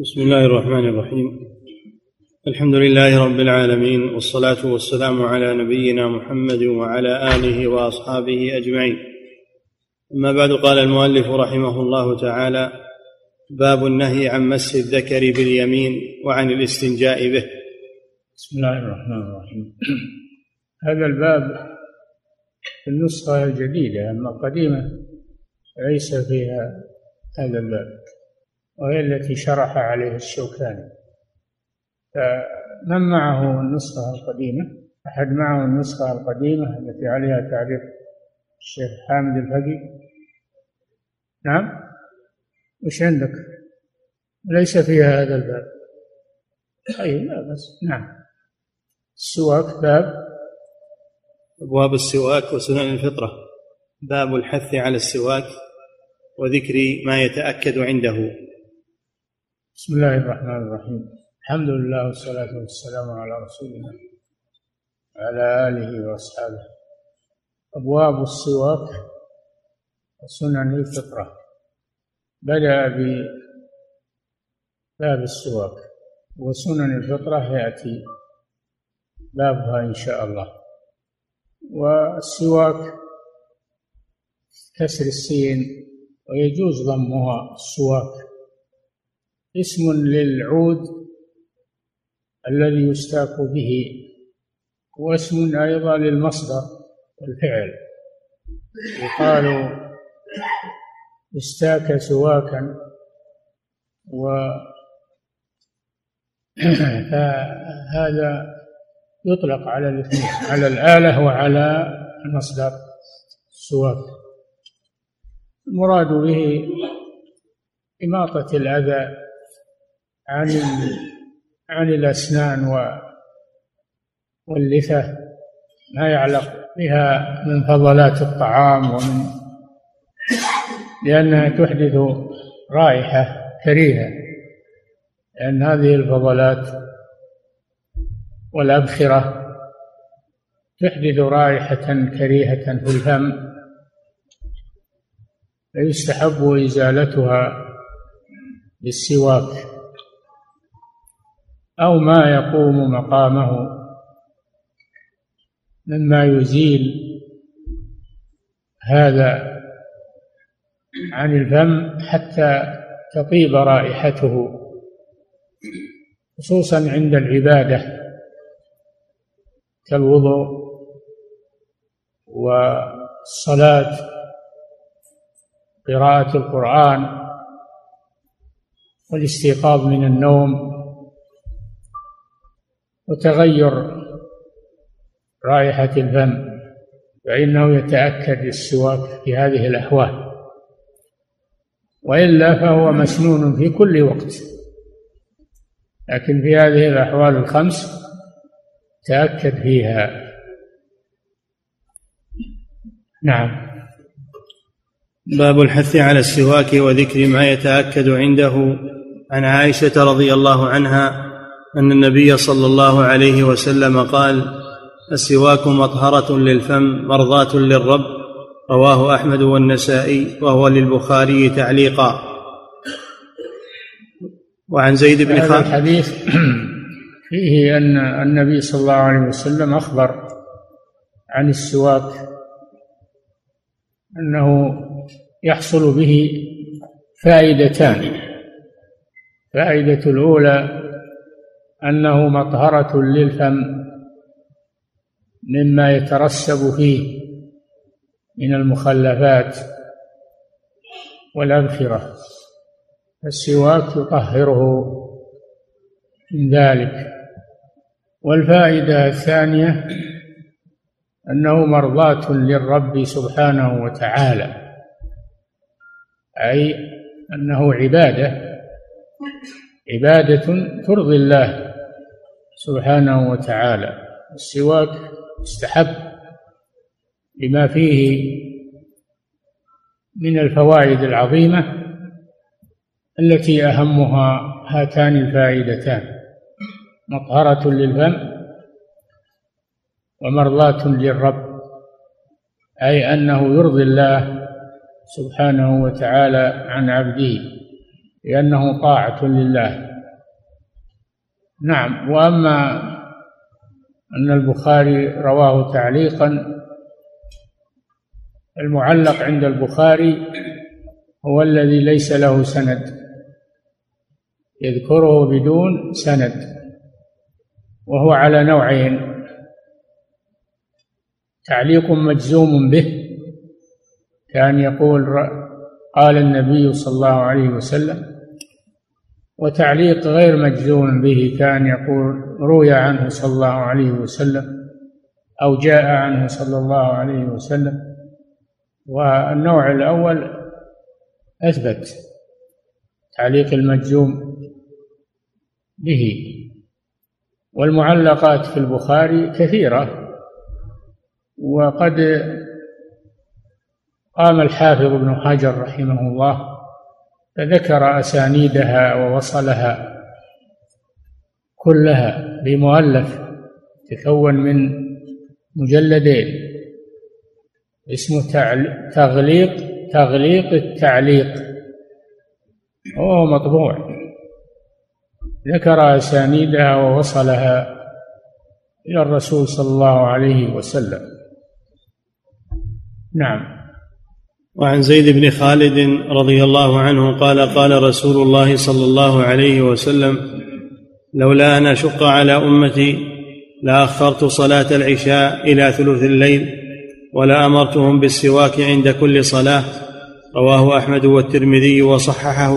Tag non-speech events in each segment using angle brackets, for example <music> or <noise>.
بسم الله الرحمن الرحيم. الحمد لله رب العالمين والصلاة والسلام على نبينا محمد وعلى آله وأصحابه أجمعين. أما بعد قال المؤلف رحمه الله تعالى باب النهي عن مس الذكر باليمين وعن الاستنجاء به. بسم الله الرحمن الرحيم. هذا الباب في النسخة الجديدة أما القديمة ليس فيها هذا الباب. وهي التي شرح عليه الشوكاني. فمن معه النسخة القديمة؟ أحد معه النسخة القديمة التي عليها تعريف الشيخ حامد الفقي؟ نعم. وش عندك؟ ليس فيها هذا الباب. أي لا بس. نعم. السواك باب. أبواب السواك وسنن الفطرة. باب الحث على السواك وذكر ما يتأكد عنده. بسم الله الرحمن الرحيم. الحمد لله والصلاة والسلام على رسول الله وعلى آله وأصحابه. أبواب السواك وسنن الفطرة بدأ بباب السواك وسنن الفطرة يأتي بابها إن شاء الله. والسواك كسر السين ويجوز ضمها السواك. اسم للعود الذي يستاك به واسم أيضا للمصدر والفعل. يقال استاك سواكا و <clears throat> فهذا يطلق على الاثنين على الآلة وعلى المصدر السواك المراد به إماطة الأذى. عن عن الأسنان واللثة ما يعلق بها من فضلات الطعام ومن لأنها تحدث رائحة كريهة لأن هذه الفضلات والأبخرة تحدث رائحة كريهة في الفم فيستحب إزالتها بالسواك أو ما يقوم مقامه مما يزيل هذا عن الفم حتى تطيب رائحته خصوصا عند العبادة كالوضوء والصلاة قراءة القرآن والاستيقاظ من النوم. وتغير رائحة الفم فإنه يتأكد السواك في هذه الأحوال. وإلا فهو مسنون في كل وقت. لكن في هذه الأحوال الخمس تأكد فيها. نعم. باب الحث على السواك وذكر ما يتأكد عنده. عن عائشة رضي الله عنها أن النبي صلى الله عليه وسلم قال السواك مطهره للفم مرضاة للرب. رواه أحمد والنسائي وهو للبخاري تعليقا. وعن زيد بن خالد الحديث فيه أن النبي صلى الله عليه وسلم أخبر عن السواك أنه يحصل به فائدتان. فائدة الأولى أنه مطهرة للفم مما يترسب فيه من المخلفات والأبخرة السواك يطهره من ذلك. والفائدة الثانية أنه مرضاة للرب سبحانه وتعالى أي أنه عبادة عبادة ترضي الله سبحانه وتعالى. السواك استحب لما فيه من الفوائد العظيمة التي أهمها هاتان الفائدتان مطهرة للفم ومرضاة للرب أي أنه يرضي الله سبحانه وتعالى عن عبده لأنه طاعة لله. نعم وأما أن البخاري رواه تعليقا المعلق عند البخاري هو الذي ليس له سند يذكره بدون سند وهو على نوعين تعليق مجزوم به كأن يقول قال النبي صلى الله عليه وسلم وتعليق غير مجزوم به كان يقول روي عنه صلى الله عليه وسلم أو جاء عنه صلى الله عليه وسلم والنوع الأول أثبت تعليق المجزوم به والمعلقات في البخاري كثيرة وقد قام الحافظ ابن حجر رحمه الله فذكر أسانيدها ووصلها كلها بمؤلف تكون من مجلدين اسمه تغليق تغليق التعليق. هو مطبوع. ذكر أسانيدها ووصلها إلى الرسول صلى الله عليه وسلم. نعم. وعن زيد بن خالد رضي الله عنه قال قال رسول الله صلى الله عليه وسلم لولا أن أشق على أمتي لأخرت صلاة العشاء إلى ثلث الليل ولامرتهم بالسواك عند كل صلاة رواه أحمد والترمذي وصححه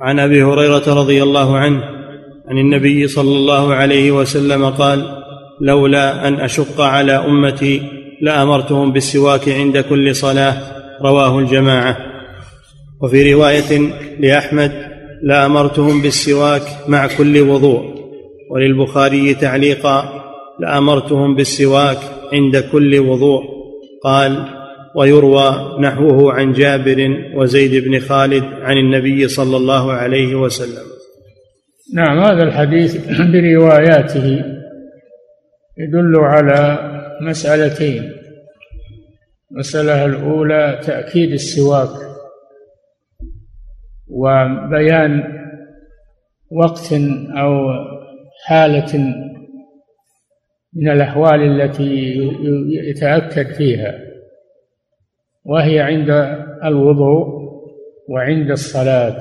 عن أبي هريرة رضي الله عنه عن النبي صلى الله عليه وسلم قال لولا أن أشق على أمتي لأمرتهم بالسواك عند كل صلاة رواه الجماعة. وفي رواية لأحمد لامرتهم بالسواك مع كل وضوء. وللبخاري تعليقا لامرتهم بالسواك عند كل وضوء. قال ويروى نحوه عن جابر وزيد بن خالد عن النبي صلى الله عليه وسلم. نعم هذا الحديث برواياته يدل على مسألتين. المسألة الأولى تأكيد السواك وبيان وقت أو حالة من الأحوال التي يتأكد فيها وهي عند الوضوء وعند الصلاة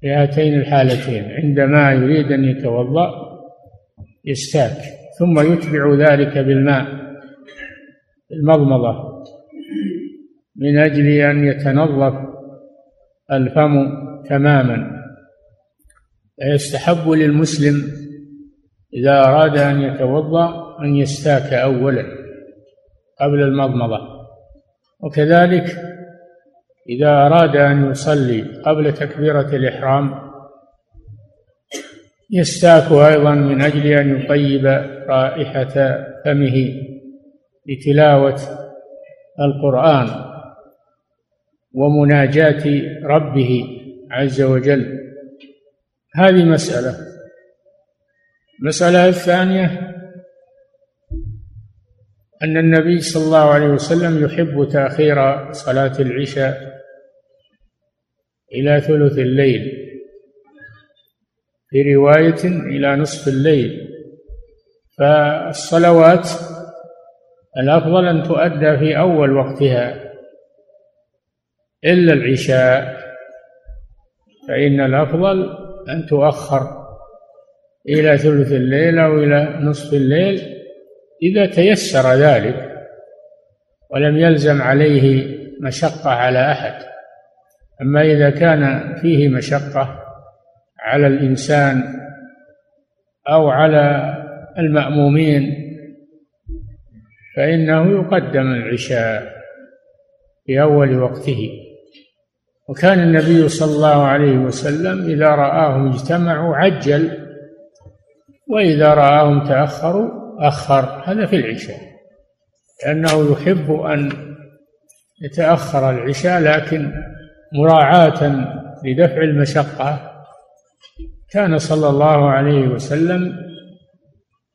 في هاتين الحالتين عندما يريد أن يتوضأ يستاك ثم يتبع ذلك بالماء. المضمضة من أجل أن يتنظف الفم تماما. يستحب للمسلم إذا أراد أن يتوضأ أن يستاك أولا قبل المضمضة. وكذلك إذا أراد أن يصلي قبل تكبيرة الإحرام يستاك أيضا من أجل أن يطيب رائحة فمه. لتلاوة القرآن ومناجاة ربه عز وجل. هذه مسألة. المسألة الثانية أن النبي صلى الله عليه وسلم يحب تأخير صلاة العشاء إلى ثلث الليل في رواية إلى نصف الليل. فالصلوات الأفضل أن تؤدى في أول وقتها إلا العشاء فإن الأفضل أن تؤخر إلى ثلث الليل أو إلى نصف الليل إذا تيسر ذلك ولم يلزم عليه مشقة على أحد. أما إذا كان فيه مشقة على الإنسان أو على المأمومين فإنه يقدم العشاء في أول وقته. وكان النبي صلى الله عليه وسلم إذا رآهم اجتمعوا عجل وإذا رآهم تأخروا أخر. هذا في العشاء لأنه يحب أن يتأخر العشاء لكن مراعاة لدفع المشقة. كان صلى الله عليه وسلم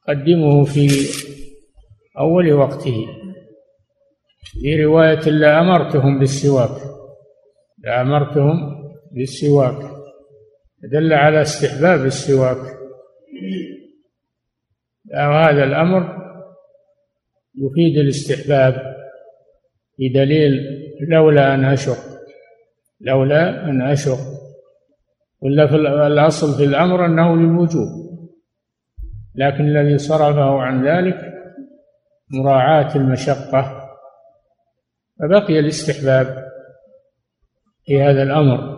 قدمه في أول وقته. في رواية لأمرتهم بالسواك. لأمرتهم بالسواك. دل على استحباب السواك. وهذا الأمر يفيد الاستحباب بدليل لولا أن أشق. لولا أن أشق. ولا في الأصل في الأمر أنه للوجوب. لكن الذي صرفه عن ذلك مراعاة المشقة فبقي الاستحباب في هذا الأمر.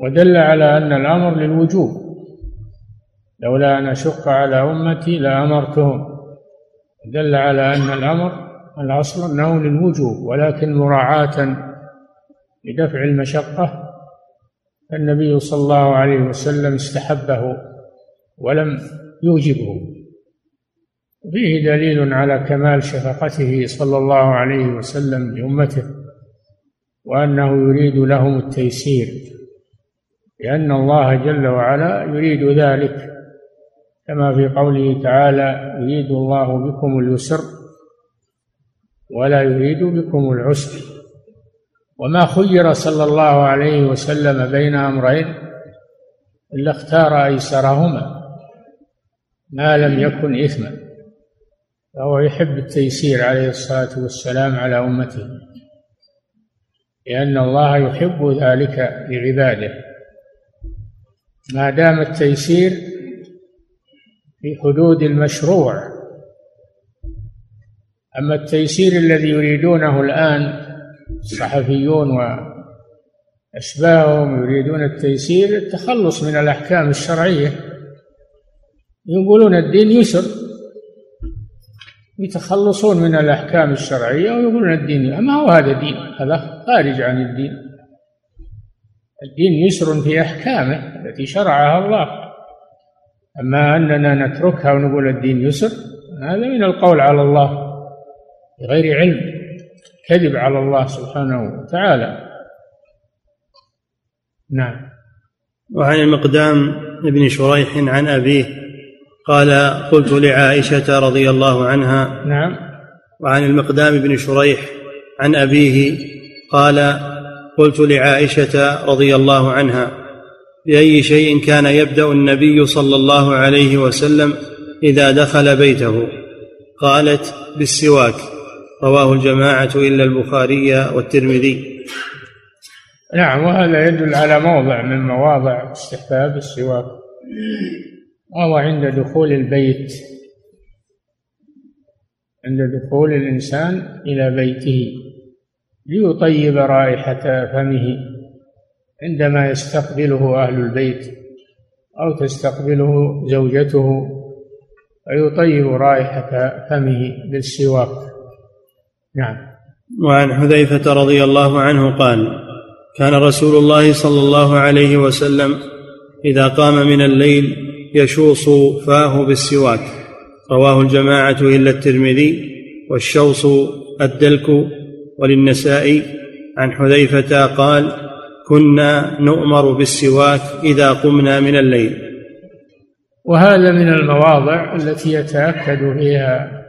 ودل على أن الأمر للوجوب. لولا أن أشق على أمتي لأمرتهم. دل على أن الأمر الأصل أنه للوجوب ولكن مراعاة لدفع المشقة النبي صلى الله عليه وسلم استحبه ولم يوجبه. فيه دليل على كمال شفقته صلى الله عليه وسلم لأمته وأنه يريد لهم التيسير لأن الله جل وعلا يريد ذلك. كما في قوله تعالى يريد الله بكم اليسر ولا يريد بكم العسر. وما خير صلى الله عليه وسلم بين أمرين إلا اختار أيسرهما ما لم يكن إثما. فهو يحب التيسير عليه الصلاة والسلام على أمته لأن الله يحب ذلك لعباده. ما دام التيسير في حدود المشروع أما التيسير الذي يريدونه الآن الصحفيون وأشباههم يريدون التيسير التخلص من الأحكام الشرعية. يقولون الدين يسر يتخلصون من الأحكام الشرعية ويقولون الدين ما هو هذا دين؟ هذا خارج عن الدين. الدين يسر في أحكامه التي شرعها الله. أما أننا نتركها ونقول الدين يسر هذا من القول على الله بغير علم كذب على الله سبحانه وتعالى. نعم. وعن المقدام بن شريح عن أبيه. قال قلت لعائشة رضي الله عنها نعم. وعن المقدام بن شريح عن أبيه قال قلت لعائشة رضي الله عنها بأي شيء كان يبدأ النبي صلى الله عليه وسلم إذا دخل بيته؟ قالت بالسواك. رواه الجماعة إلا البخاري والترمذي. نعم وهذا يدل على موضع من مواضع استحباب السواك. وهو عند دخول البيت. عند دخول الإنسان إلى بيته ليطيب رائحة فمه عندما يستقبله أهل البيت أو تستقبله زوجته فيطيب رائحة فمه بالسواك. نعم. وعن حذيفة رضي الله عنه قال كان رسول الله صلى الله عليه وسلم إذا قام من الليل يشوص فاه بالسواك. رواه الجماعة إلا الترمذي والشوص الدلك وللنسائي عن حذيفة قال كنا نؤمر بالسواك إذا قمنا من الليل. وهذا من المواضع التي يتأكد فيها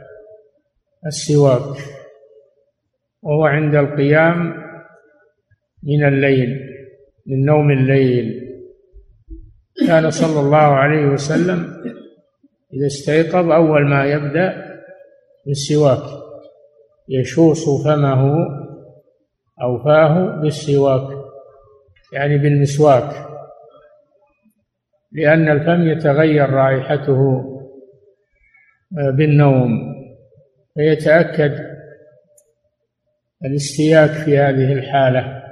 السواك وهو عند القيام من الليل من نوم الليل. كان صلى الله عليه وسلم إذا استيقظ أول ما يبدأ بالسواك يشوص فمه أو فاه بالسواك يعني بالمسواك لأن الفم يتغير رائحته بالنوم فيتأكد الاستياك في هذه الحالة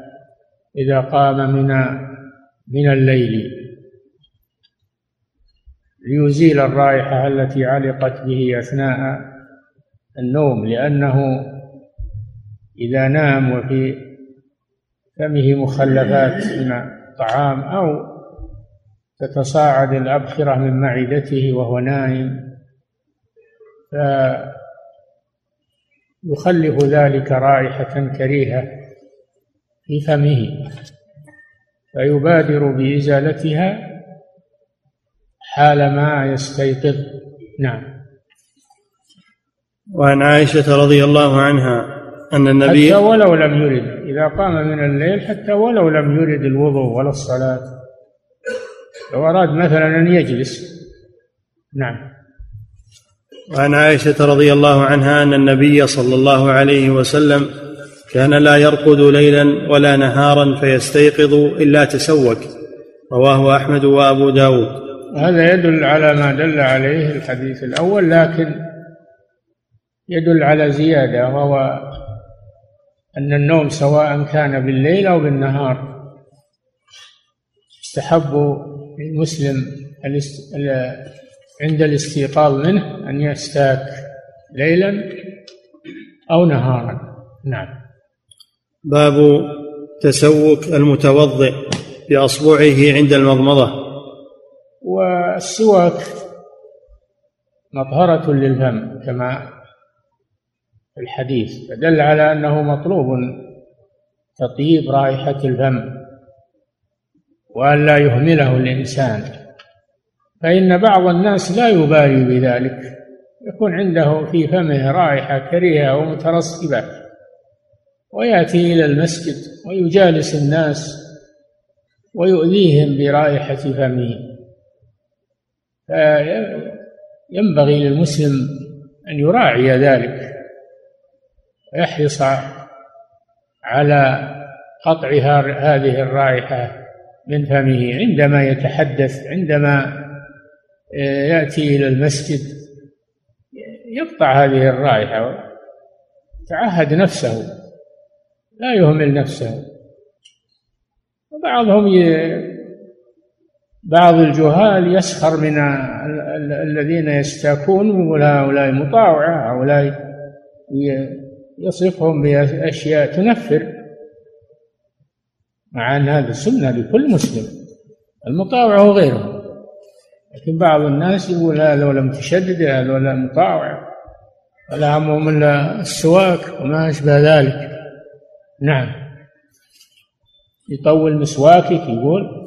إذا قام من من الليل. ليزيل الرائحة التي علقت به أثناء النوم لأنه إذا نام وفي فمه مخلفات من الطعام أو تتصاعد الأبخرة من معدته وهو نائم يخلف ذلك رائحة كريهة في فمه فيبادر بإزالتها حال ما يستيقظ. نعم. وعن عائشة رضي الله عنها أن النبي حتى ولو لم يرد إذا قام من الليل حتى ولو لم يرد الوضوء ولا الصلاة. لو أراد مثلا أن يجلس. نعم. وعن عائشة رضي الله عنها أن النبي صلى الله عليه وسلم كان لا يرقد ليلا ولا نهارا فيستيقظ إلا تسوك. رواه أحمد وأبو داود. هذا يدل على ما دل عليه الحديث الأول لكن يدل على زيادة وهو أن النوم سواء كان بالليل أو بالنهار يستحب للمسلم عند الاستيقاظ منه أن يستاك ليلا أو نهارا. نعم. باب تسوك المتوضئ بأصبعه عند المضمضة. والسواك مطهرة للفم كما في الحديث فدل على أنه مطلوب تطيب رائحة الفم وأن لا يهمله الإنسان. فإن بعض الناس لا يبالي بذلك يكون عنده في فمه رائحة كريهة ومترسبة ويأتي إلى المسجد ويجالس الناس ويؤذيهم برائحة فمه. فينبغي للمسلم أن يراعي ذلك ويحرص على قطع هذه الرائحة من فمه عندما يتحدث عندما يأتي إلى المسجد يقطع هذه الرائحة تعهد نفسه لا يهمل نفسه. وبعضهم بعض الجهال يسخر من الذين يستاكون ويقول هؤلاء مطاوعة هؤلاء يصفهم بأشياء تنفر مع أن هذا سنة لكل مسلم المطاوعة وغيره لكن بعض الناس يقول هذا لم تشدد هذا مطاوعة ولا همهم إلا السواك وما أشبه ذلك. نعم. يطول مسواكك يقول.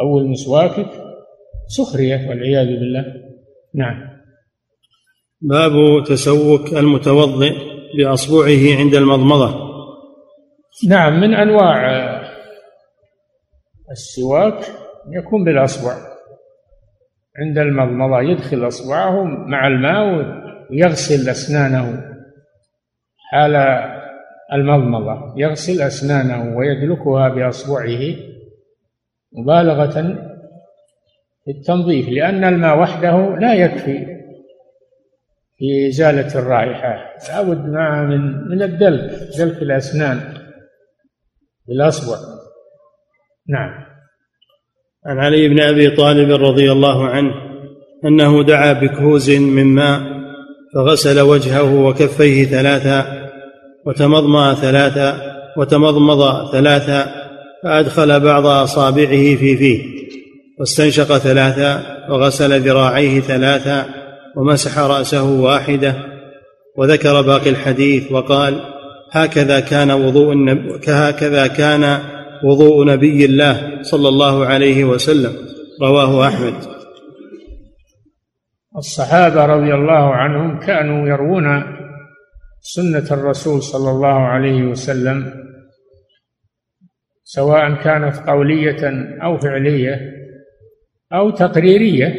أول مسواكك سخرية والعياذ بالله. نعم. باب تسوك المتوضئ بأصبعه عند المضمضة. نعم من أنواع السواك يكون بالأصبع. عند المضمضة يدخل أصبعه مع الماء ويغسل أسنانه حال المضمضة. يغسل أسنانه ويدلكها بأصبعه مبالغة في التنظيف لأن الماء وحده لا يكفي في إزالة الرائحة. لابد معه من من الدلك دلك الأسنان بالأصبع. نعم. عن علي بن أبي طالب رضي الله عنه أنه دعا بكهوز من ماء فغسل وجهه وكفيه ثلاثا وتمضمض ثلاثا وتمضمض ثلاثا فأدخل بعض أصابعه في فيه واستنشق ثلاثا وغسل ذراعيه ثلاثا ومسح رأسه واحدة وذكر باقي الحديث وقال هكذا كان وضوء النب... هكذا كان وضوء نبي الله صلى الله عليه وسلم رواه أحمد. الصحابة رضي الله عنهم كانوا يروون سنة الرسول صلى الله عليه وسلم سواء كانت قولية أو فعلية أو تقريرية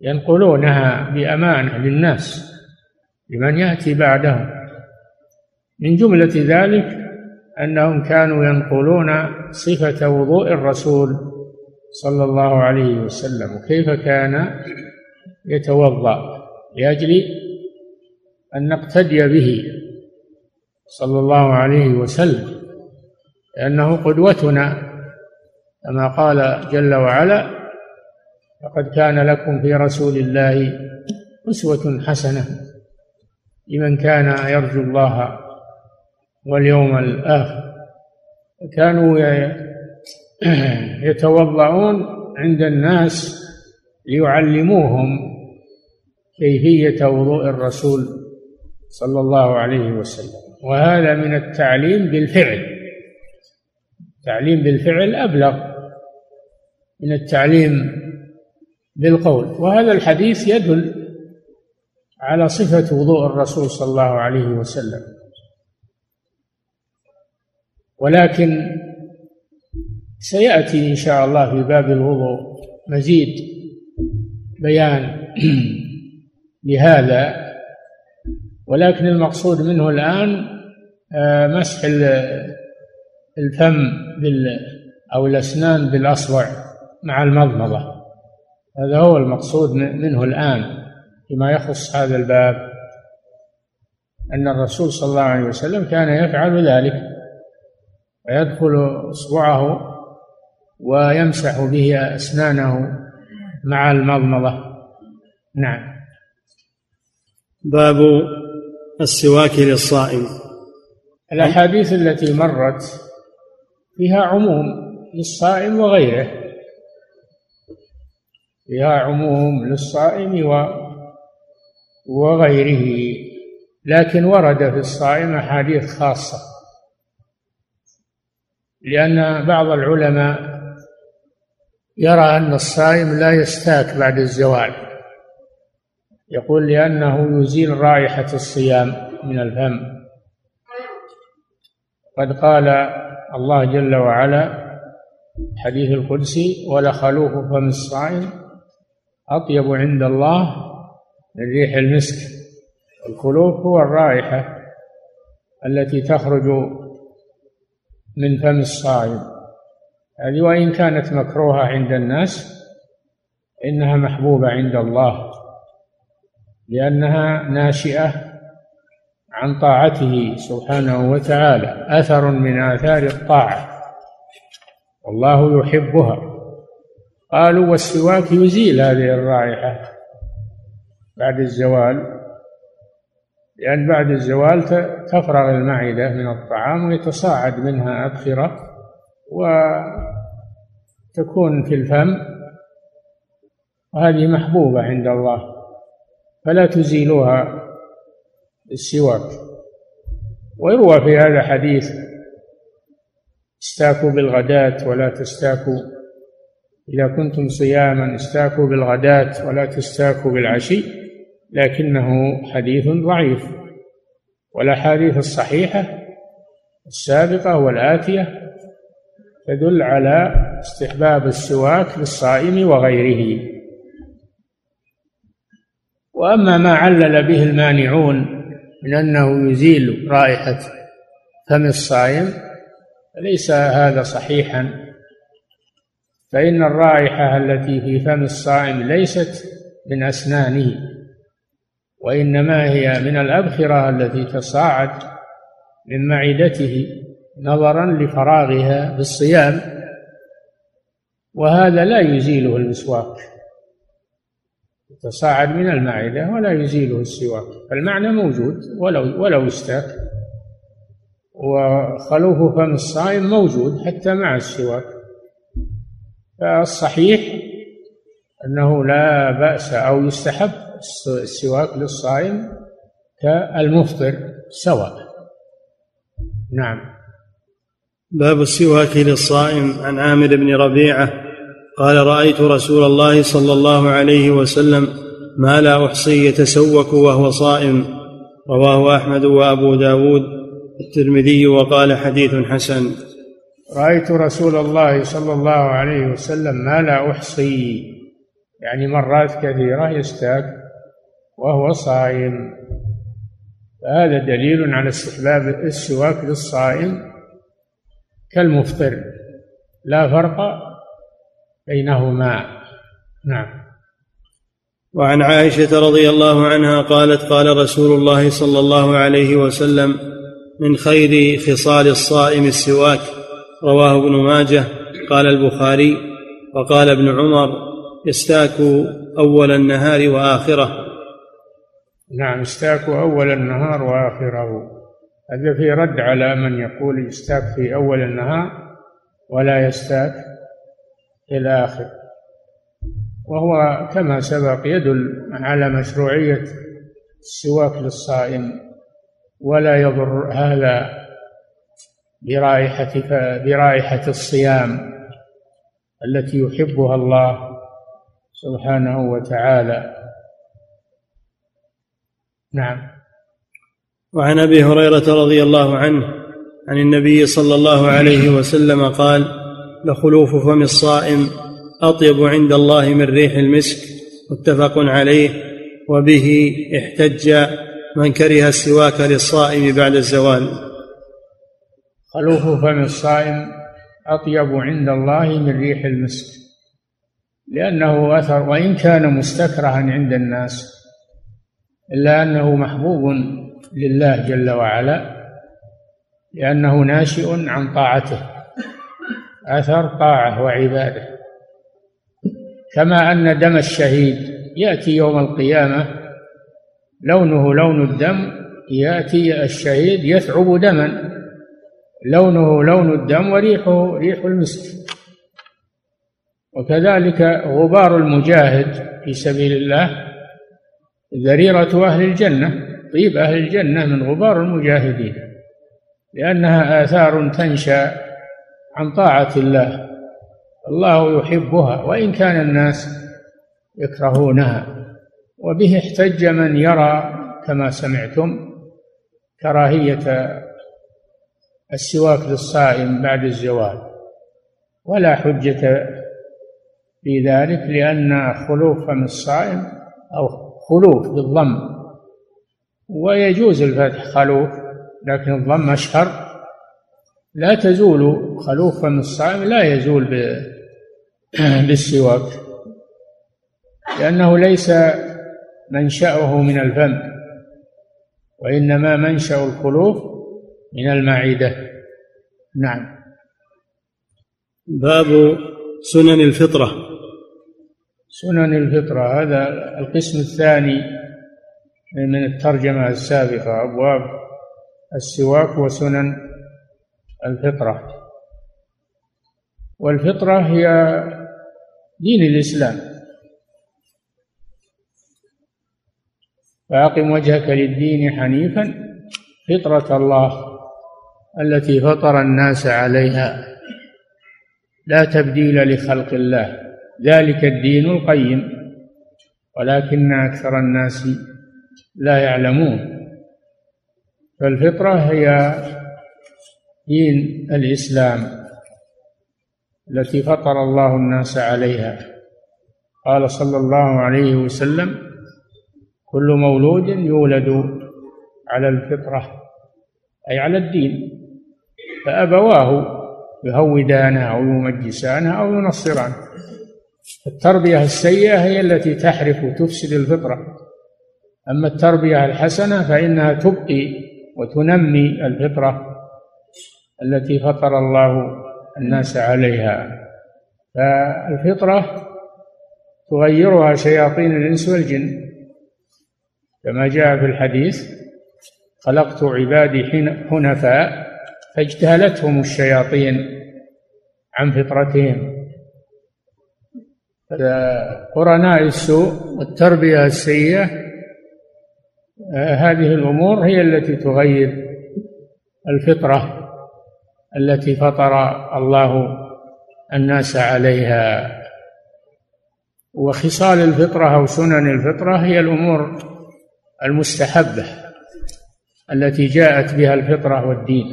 ينقلونها بأمانة للناس لمن يأتي بعدهم. من جملة ذلك أنهم كانوا ينقلون صفة وضوء الرسول صلى الله عليه وسلم وكيف كان؟ يتوضأ لأجل أن نقتدي به صلى الله عليه وسلم. لأنه قدوتنا. كما قال جل وعلا لقد كان لكم في رسول الله أسوة حسنة لمن كان يرجو الله واليوم الآخر. كانوا يتوضعون <clears throat> عند الناس ليعلموهم كيفية وضوء الرسول صلى الله عليه وسلم. وهذا من التعليم بالفعل. التعليم بالفعل أبلغ من التعليم بالقول. وهذا الحديث يدل على صفة وضوء الرسول صلى الله عليه وسلم. ولكن سيأتي إن شاء الله في باب الوضوء مزيد بيان <clears throat> لهذا. ولكن المقصود منه الآن آه، مسح الفم بال أو الأسنان بالأصبع مع المضمضة. هذا هو المقصود منه الآن فيما يخص هذا الباب. أن الرسول صلى الله عليه وسلم كان يفعل ذلك ويدخل إصبعه ويمسح به أسنانه مع المضمضة. نعم. باب السواك للصائم. الأحاديث التي مرت فيها عموم للصائم وغيره. فيها عموم للصائم وغيره. لكن ورد في الصائم أحاديث خاصة. لأن بعض العلماء يرى أن الصائم لا يستاك بعد الزوال. يقول لأنه يزيل رائحة الصيام من الفم. قد قال الله جل وعلا حديث القدسي ولخلوف فم الصائم أطيب عند الله من ريح المسك الخلوف هو الرائحة التي تخرج من فم الصائم. هذه وإن كانت مكروهة عند الناس إنها محبوبة عند الله لأنها ناشئة عن طاعته سبحانه وتعالى أثر من آثار الطاعة. والله يحبها. قالوا والسواك يزيل هذه الرائحة بعد الزوال لأن بعد الزوال تفرغ المعدة من الطعام ويتصاعد منها أبخرة وتكون في الفم. وهذه محبوبة عند الله فلا تزيلوها. بالسواك ويروى في هذا حديث استاكوا بالغداة ولا تستاكوا. إذا كنتم صياما استاكوا بالغداة ولا تستاكوا بالعشي لكنه حديث ضعيف. والأحاديث الصحيحة السابقة والآتية تدل على استحباب السواك للصائم وغيره. وأما ما علل به المانعون من أنه يزيل رائحة فم الصائم فليس هذا صحيحا؟ فإن الرائحة التي في فم الصائم ليست من أسنانه وإنما هي من الأبخرة التي تصاعد من معدته نظرا لفراغها بالصيام وهذا لا يزيله المسواك. تصاعد من المعدة ولا يزيله السواك فالمعنى موجود ولو ولو استاك وخلوف فم الصائم موجود حتى مع السواك فالصحيح أنه لا بأس أو يستحب السواك للصائم كالمفطر سواء. نعم. باب السواك للصائم عن عامر بن ربيعة قال رأيت رسول الله صلى الله عليه وسلم ما لا أحصي يتسوك وهو صائم. رواه أحمد وأبو داود الترمذي وقال حديث حسن. رأيت رسول الله صلى الله عليه وسلم ما لا أحصي. يعني مرات كثيرة يستاك وهو صائم. فهذا دليل على استحباب السواك للصائم كالمفطر. لا فرق بينهما. نعم. وعن عائشة رضي الله عنها قالت قال رسول الله صلى الله عليه وسلم من خير خصال الصائم السواك. رواه ابن ماجه قال البخاري. وقال ابن عمر يستاك أول النهار وآخره. نعم استاكوا أول النهار وآخره. هذا في رد على من يقول يستاك في أول النهار ولا يستاك. في الآخر وهو كما سبق يدل على مشروعية السواك للصائم ولا يضر هذا برائحة برائحة الصيام التي يحبها الله سبحانه وتعالى. نعم. وعن أبي هريرة رضي الله عنه عن النبي صلى الله عليه وسلم قال لخلوف فم الصائم أطيب عند الله من ريح المسك متفق عليه. وبه احتج من كره السواك للصائم بعد الزوال. خلوف فم الصائم أطيب عند الله من ريح المسك لأنه أثر وإن كان مستكرها عند الناس إلا أنه محبوب لله جل وعلا لأنه ناشئ عن طاعته. أثر طاعة وعبادة. كما أن دم الشهيد يأتي يوم القيامة لونه لون الدم يأتي الشهيد يثعب دما لونه لون الدم وريحه ريح المسك. وكذلك غبار المجاهد في سبيل الله ذريرة أهل الجنة طيب أهل الجنة من غبار المجاهدين لأنها آثار تنشأ عن طاعة الله. الله يحبها وإن كان الناس يكرهونها. وبه احتج من يرى كما سمعتم كراهية السواك للصائم بعد الزوال. ولا حجة في ذلك لأن خلوف فم الصائم أو خلوف بالضم. ويجوز الفتح خلوف لكن الضم أشهر. لا تزول خلوف فم الصائم لا يزول <clears throat> بالسواك لأنه ليس منشأه من الفم وإنما منشأ الخلوف من المعدة. نعم. باب سنن الفطرة. سنن الفطرة هذا القسم الثاني من الترجمة السابقة أبواب السواك وسنن الفطرة. والفطرة هي دين الإسلام. فأقم وجهك للدين حنيفا فطرة الله التي فطر الناس عليها. لا تبديل لخلق الله. ذلك الدين القيم. ولكن أكثر الناس لا يعلمون. فالفطرة هي دين الإسلام التي فطر الله الناس عليها. قال صلى الله عليه وسلم كل مولود يولد على الفطرة أي على الدين فأبواه يهودانه أو يمجسانه أو ينصرانه التربية السيئة هي التي تحرف وتفسد الفطرة. أما التربية الحسنة فإنها تبقي وتنمي الفطرة. التي فطر الله الناس عليها. فالفطرة تغيرها شياطين الإنس والجن. كما جاء في الحديث خلقت عبادي حنفاء فاجتهلتهم الشياطين عن فطرتهم. قرناء السوء والتربية السيئة آه، هذه الأمور هي التي تغير الفطرة. التي فطر الله الناس عليها. وخصال الفطرة أو سنن الفطرة هي الأمور المستحبة التي جاءت بها الفطرة والدين.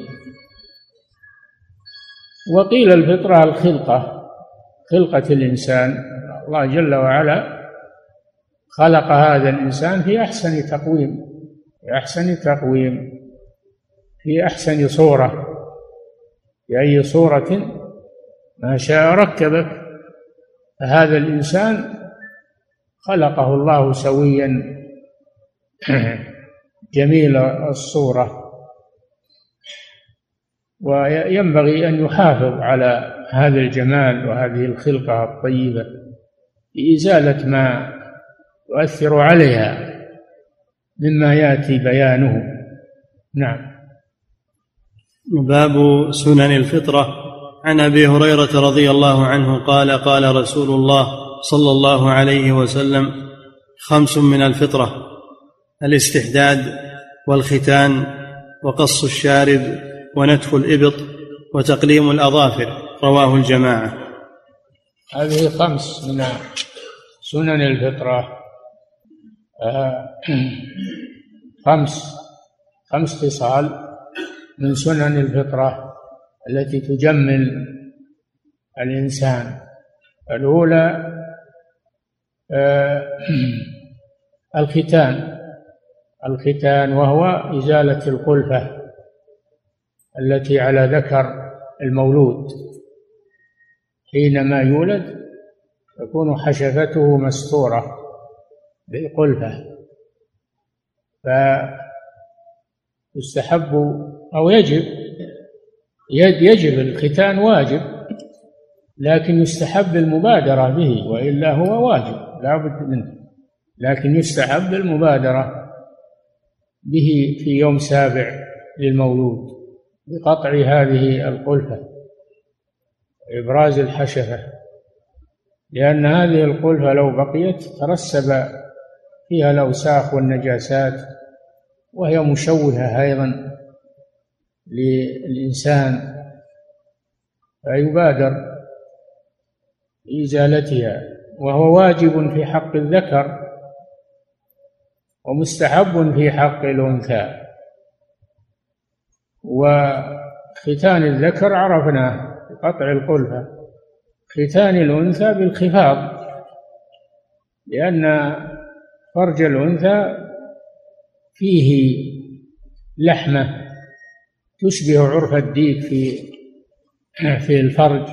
وقيل الفطرة الخلقة خلقة الإنسان. الله جل وعلا خلق هذا الإنسان في أحسن تقويم في أحسن تقويم في أحسن صورة. بأي صورة ما شاء ركبك. فهذا الإنسان خلقه الله سويا. <clears throat> جميل الصورة. وينبغي أن يحافظ على هذا الجمال وهذه الخلقة الطيبة بإزالة ما يؤثر عليها مما يأتي بيانه. نعم. باب سنن الفطرة. عن أبي هريرة رضي الله عنه قال قال رسول الله صلى الله عليه وسلم خمس من الفطرة الاستحداد والختان وقص الشارب ونتف الإبط وتقليم الأظافر. رواه الجماعة. هذه خمس من سنن الفطرة. آه، خمس خمس خصال. من سنن الفطرة التي تجمل الإنسان. الأولى آه، <clears throat> الختان. الختان وهو إزالة القلفة التي على ذكر المولود. حينما يولد تكون حشفته مستورة بالقلفة فيستحب أو يجب يجب الختان واجب لكن يستحب المبادرة به وإلا هو واجب لا بد منه. لكن يستحب المبادرة به في يوم سابع للمولود بقطع هذه القلفة إبراز الحشفة لأن هذه القلفة لو بقيت ترسب فيها الأوساخ والنجاسات وهي مشوهة أيضا. للإنسان فيبادر بإزالتها وهو واجب في حق الذكر ومستحب في حق الأنثى. وختان الذكر عرفناه بقطع القلفة ختان الأنثى بالخفاض لأن فرج الأنثى فيه لحمة. تشبه عرف الديك في في الفرج.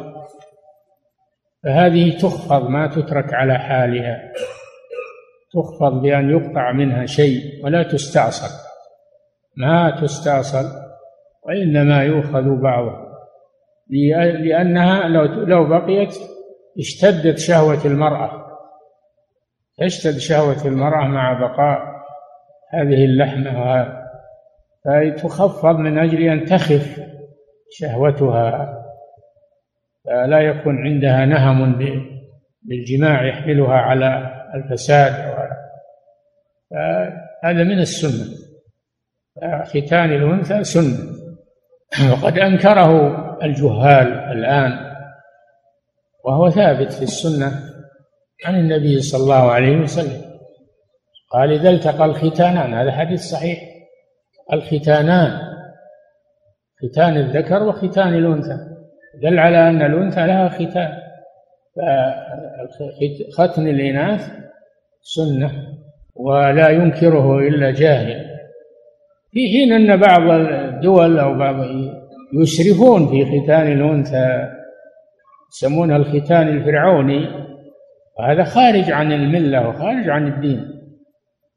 فهذه تخفض ما تترك على حالها. تخفض بأن يقطع منها شيء ولا تستأصل ما تستأصل وإنما يؤخذ بعضه. لأنها لو لو بقيت اشتدت شهوة المرأة. تشتد شهوة المرأة مع بقاء هذه اللحمة فتخفض من أجل أن تخف شهوتها فلا يكون عندها نهم بالجماع يحملها على الفساد. هذا من السنة. ختان الأنثى سنة. وقد أنكره الجهال الآن وهو ثابت في السنة عن النبي صلى الله عليه وسلم. قال إذا التقى الختانان هذا حديث صحيح. الختانان ختان الذكر وختان الأنثى. دل على أن الأنثى لها ختان. ختن الإناث سنة ولا ينكره إلا جاهل. في حين أن بعض الدول أو بعض يسرفون في ختان الأنثى يسمونها الختان الفرعوني وهذا خارج عن الملة وخارج عن الدين.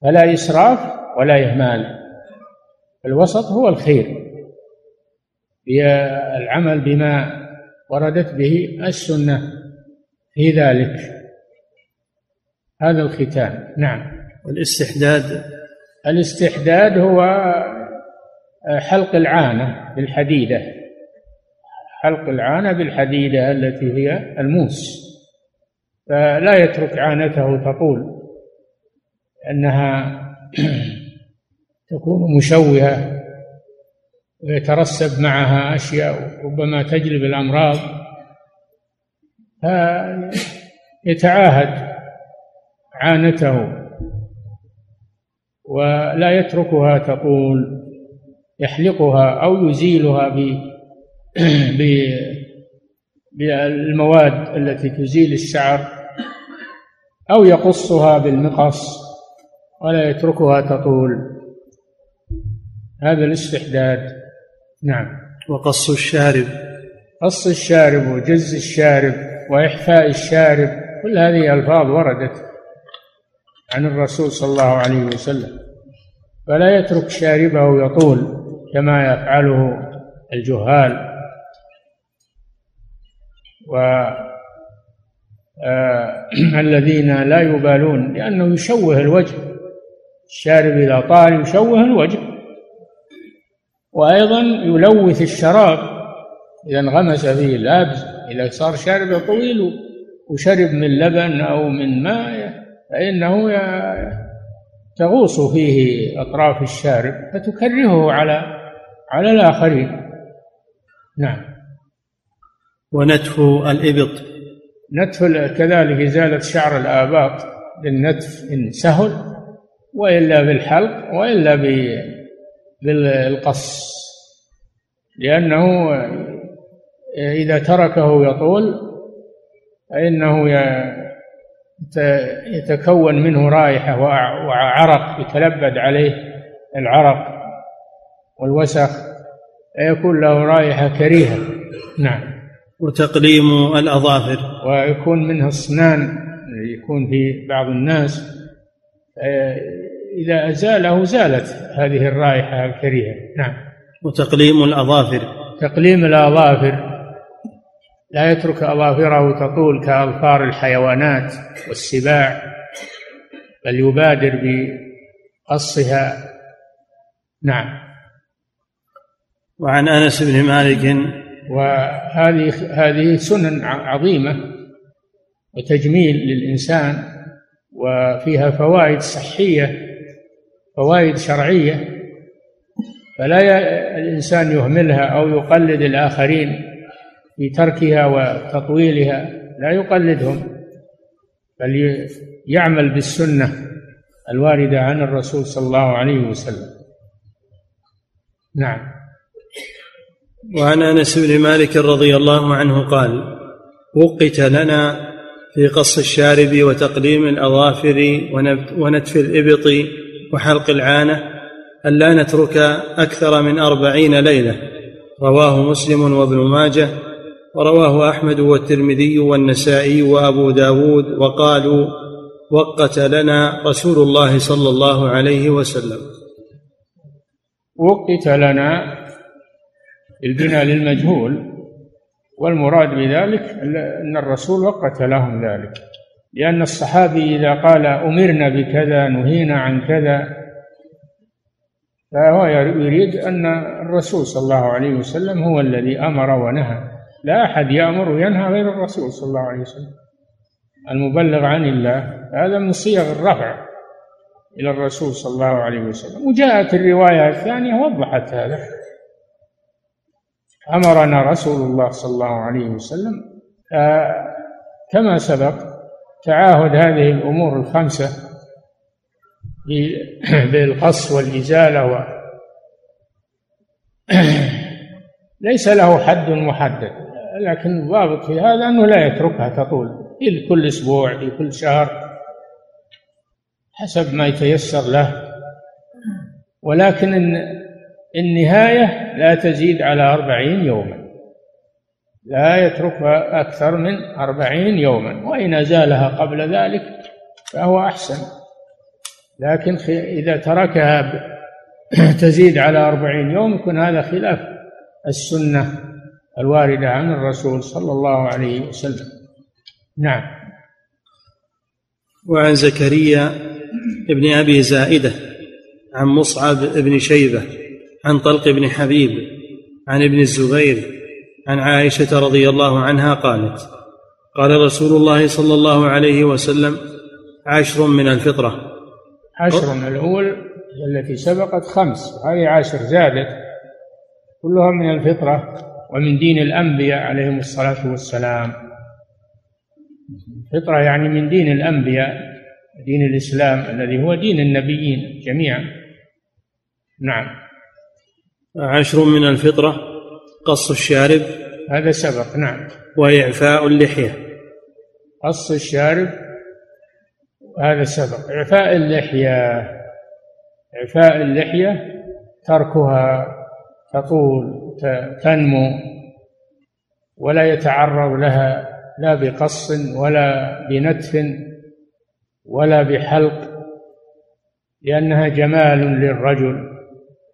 فلا إسراف ولا إهمال الوسط هو الخير. العمل بما وردت به السنة في ذلك. هذا الختان نعم. والاستحداد؟ الاستحداد هو حلق العانة بالحديدة. حلق العانة بالحديدة التي هي الموس. فلا يترك عانته تطول أنها <clears throat> تكون مشوهة ويترسب معها أشياء ربما تجلب الأمراض فيتعاهد عانته ولا يتركها تطول يحلقها أو يزيلها ب <clears throat> بالمواد التي تزيل الشعر أو يقصها بالمقص ولا يتركها تطول. هذا الاستحداد. نعم. وقص الشارب. قص الشارب وجز الشارب وإحفاء الشارب كل هذه ألفاظ وردت عن الرسول صلى الله عليه وسلم. فلا يترك شاربه يطول كما يفعله الجهال. و آه <clears throat> الذين لا يبالون لأنه يشوه الوجه. الشارب إذا طال يشوه الوجه. وأيضا يلوث الشراب. إذا انغمس فيه اللابس إذا صار شاربه طويل وشرب من لبن أو من ماء فإنه تغوص فيه أطراف الشارب فتكرهه على على الآخرين. نعم. ونتف الإبط. نتف كذلك إزالة شعر الآباط بالنتف إن سهل وإلا بالحلق وإلا بالقص لأنه إذا تركه يطول فإنه يتكون منه رائحة وعرق يتلبد عليه العرق والوسخ فيكون له رائحة كريهة. نعم. وتقليم الأظافر. ويكون منه السنان يكون في بعض الناس إذا أزاله زالت هذه الرائحة الكريهة. نعم. وتقليم الأظافر. تقليم الأظافر. لا يترك أظافره تطول كأظفار الحيوانات والسباع بل يبادر بقصها. نعم. وعن أنس بن مالك. وهذه هذه سنن عظيمة وتجميل للإنسان وفيها فوائد صحية فوائد شرعية فلا الإنسان يهملها أو يقلد الآخرين في تركها وتطويلها لا يقلدهم بل يعمل بالسنة الواردة عن الرسول صلى الله عليه وسلم. نعم. وعن أنس بن مالك رضي الله عنه قال وقت لنا في قص الشارب وتقليم الأظافر ونتف الإبط وحلق العانة الا نترك أكثر من أربعين ليلة. رواه مسلم وابن ماجه ورواه أحمد والترمذي والنسائي وأبو داود وقالوا وقت لنا رسول الله صلى الله عليه وسلم. وقت لنا البناء للمجهول والمراد بذلك أن الرسول وقت لهم ذلك. لأن الصحابي إذا قال أمرنا بكذا نهينا عن كذا فهو يريد أن الرسول صلى الله عليه وسلم هو الذي أمر ونهى. لا أحد يأمر وينهى غير الرسول صلى الله عليه وسلم. المبلغ عن الله هذا من صيغ الرفع إلى الرسول صلى الله عليه وسلم. وجاءت الرواية الثانية وضحت هذا. أمرنا رسول الله صلى الله عليه وسلم كما سبق تعاهد هذه الأمور الخمسة بالقص <clears throat> والإزالة <clears throat> ليس له حد محدد لكن الضابط في هذا أنه لا يتركها تطول في كل أسبوع في كل شهر حسب ما يتيسر له. ولكن النهاية لا تزيد على أربعين يوما. لا يتركها أكثر من أربعين يوما وإن أزالها قبل ذلك فهو أحسن. لكن إذا تركها <clears throat> تزيد على أربعين يوم يكون هذا خلاف السنة الواردة عن الرسول صلى الله عليه وسلم. نعم. وعن زكريا ابن أبي زائدة عن مصعب بن شيبة عن طلق بن حبيب عن ابن الزبير عن عائشة رضي الله عنها قالت قال رسول الله صلى الله عليه وسلم عشر من الفطرة. عشر من الأول التي سبقت خمس هذه عشر زادت كلها من الفطرة ومن دين الأنبياء عليهم الصلاة والسلام. الفطرة يعني من دين الأنبياء دين الإسلام الذي هو دين النبيين جميعا. نعم. عشر من الفطرة. قص الشارب هذا سبق نعم. وإعفاء اللحية. قص الشارب هذا سبق. إعفاء اللحية إعفاء اللحية تركها تطول تنمو ولا يتعرض لها لا بقص ولا بنتف ولا بحلق لأنها جمال للرجل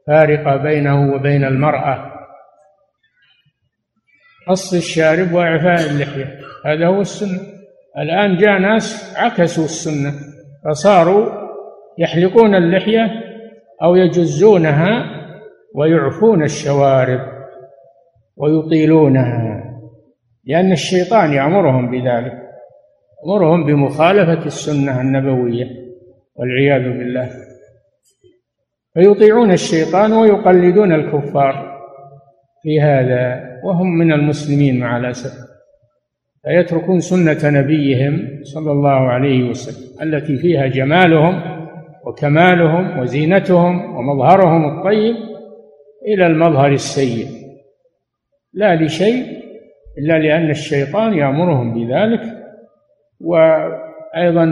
فارقة بينه وبين المرأة. قص الشارب وإعفاء اللحية. هذا هو السنة. الآن جاء ناس عكسوا السنة فصاروا يحلقون اللحية أو يجزونها ويعفون الشوارب ويطيلونها لأن الشيطان يأمرهم بذلك يأمرهم بمخالفة السنة النبوية والعياذ بالله. فيطيعون الشيطان ويقلدون الكفار. في هذا وهم من المسلمين مع الأسف. فيتركون سنة نبيهم صلى الله عليه وسلم التي فيها جمالهم وكمالهم وزينتهم ومظهرهم الطيب إلى المظهر السيء. لا لشيء إلا لأن الشيطان يأمرهم بذلك. وأيضا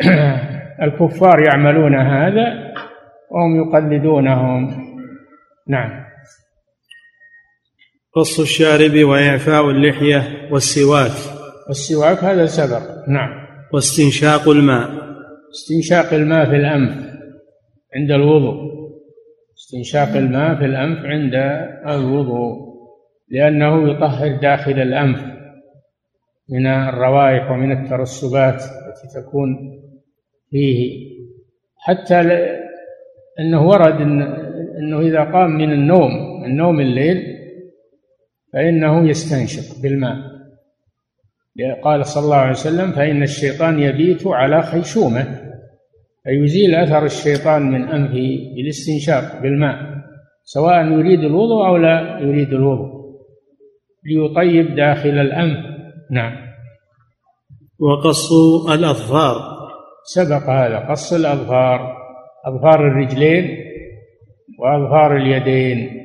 <clears throat> الكفار يعملون هذا وهم يقلدونهم. نعم. قص الشارب وإعفاء اللحية والسواك. والسواك هذا سبق. نعم. واستنشاق الماء. استنشاق الماء في الأنف عند الوضوء. استنشاق الماء في الأنف عند الوضوء. لأنه يطهر داخل الأنف من الروائح ومن الترسبات التي تكون فيه. حتى أنه ورد أنه إذا قام من النوم من نوم الليل فإنه يستنشق بالماء. قال صلى الله عليه وسلم فإن الشيطان يبيت على خيشومه فيزيل أثر الشيطان من أنفه بالاستنشاق بالماء سواء يريد الوضوء أو لا يريد الوضوء. ليطيب داخل الأنف. نعم. وقص الأظفار. سبق هذا قص الأظفار أظفار الرجلين وأظفار اليدين.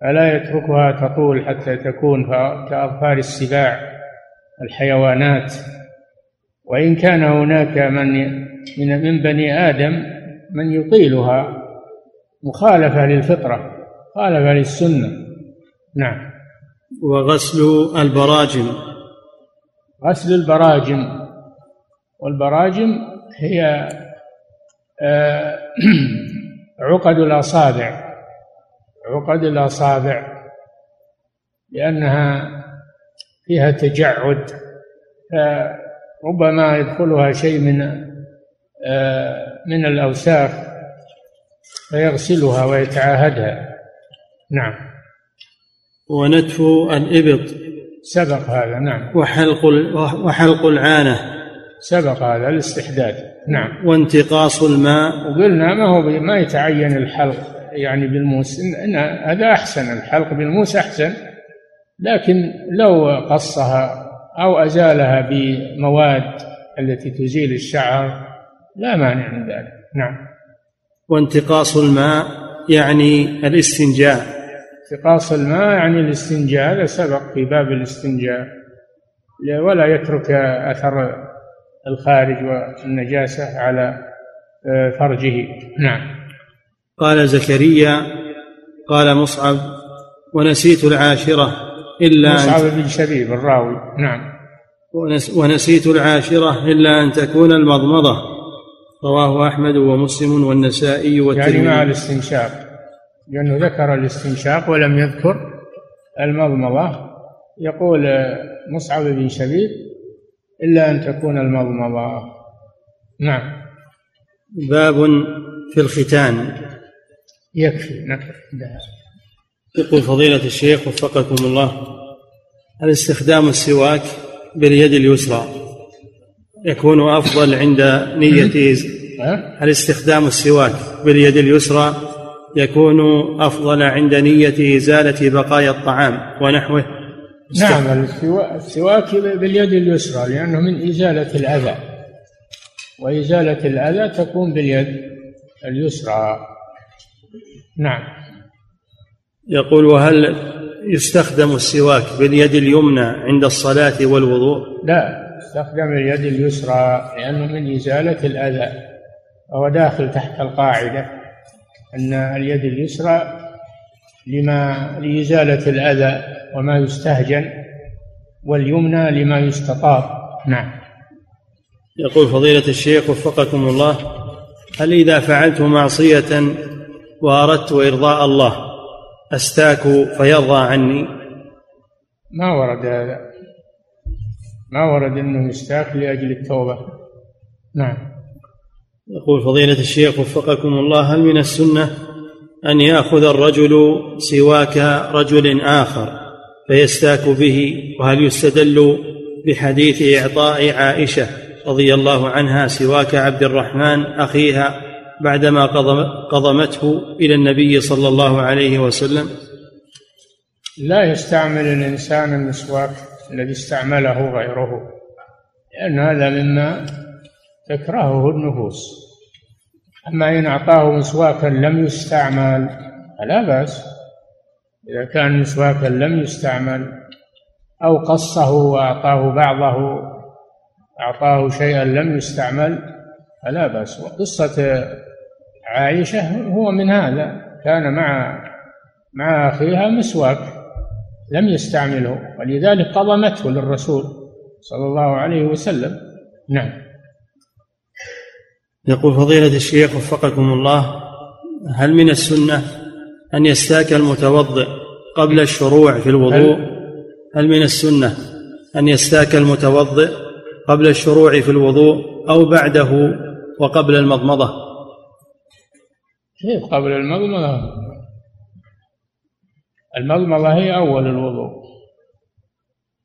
فلا يتركها تطول حتى تكون كأظفار السباع الحيوانات. وإن كان هناك من من من بني آدم من يطيلها مخالفة للفطرة مخالفة للسنة. نعم. وغسل البراجم. غسل البراجم. والبراجم هي آه، <clears throat> عقد الأصابع. عقد الأصابع لأنها فيها تجعد ربما يدخلها شيء من آه، من الأوساخ فيغسلها ويتعاهدها. نعم. ونتف الإبط. سبق هذا نعم. وحلق وحلق العانة. سبق هذا الاستحداد نعم. وانتقاص الماء. وقلنا ما هو ما يتعين الحلق. يعني بالموس إن هذا أحسن الحلق بالموس أحسن. لكن لو قصها أو أزالها بمواد التي تزيل الشعر لا مانع من ذلك. نعم. وانتقاص الماء يعني الاستنجاء. انتقاص الماء يعني الاستنجاء هذا سبق في باب الاستنجاء. ولا يترك أثر الخارج والنجاسة على آه، فرجه. نعم. قال زكريا قال مصعب ونسيت العاشرة إلا مصعب بن شبيب الراوي نعم. ونسيت العاشرة إلا أن تكون المضمضة. رواه أحمد ومسلم والنسائي والترمذي. يعني مع الاستنشاق لأنه ذكر الاستنشاق ولم يذكر المضمضة. يقول مصعب بن شبيب إلا أن تكون المضمضة. نعم. باب في الختان. يكفي. نكفي يقول فضيلة الشيخ وفقكم الله الاستخدام السواك باليد اليسرى يكون أفضل عند نية الاستخدام السواك باليد اليسرى يكون أفضل عند نية إزالة بقايا الطعام ونحوه. نعم السواك باليد اليسرى لأنه من إزالة الأذى. وإزالة الأذى تكون باليد اليسرى. نعم. يقول وهل يستخدم السواك باليد اليمنى عند الصلاة والوضوء؟ لا يستخدم اليد اليسرى لأنه من إزالة الأذى وهو داخل تحت القاعدة أن اليد اليسرى لما لإزالة الأذى وما يستهجن واليمنى لما يستطاب. نعم. يقول فضيلة الشيخ وفقكم الله هل إذا فعلت معصية وأردت إرضاء الله. أستاك فيرضى عني. ما ورد هذا. ما ورد أنه يستاك لأجل التوبة. نعم. يقول فضيلة الشيخ وفقكم الله هل من السنة أن يأخذ الرجل سواك رجل آخر فيستاك به؟ وهل يستدل بحديث إعطاء عائشة رضي الله عنها سواك عبد الرحمن أخيها بعدما قضمته إلى النبي صلى الله عليه وسلم. لا يستعمل الإنسان المسواك الذي استعمله غيره لأن هذا مما تكرهه النفوس. أما إن أعطاه مسواكا لم يستعمل فلا بأس. إذا كان مسواكا لم يستعمل أو قصه وأعطاه بعضه أعطاه شيئا لم يستعمل فلا بأس. وقصة عائشة هو من هذا كان مع مع أخيها مسواك لم يستعمله ولذلك قضمته للرسول صلى الله عليه وسلم. نعم. يقول فضيلة الشيخ وفقكم الله هل من السنة أن يستاك المتوضئ قبل الشروع في الوضوء؟ هل من السنة أن يستاك المتوضئ قبل الشروع في الوضوء أو بعده وقبل المضمضة؟ كيف قبل المضمضة المضمضة هي أول الوضوء.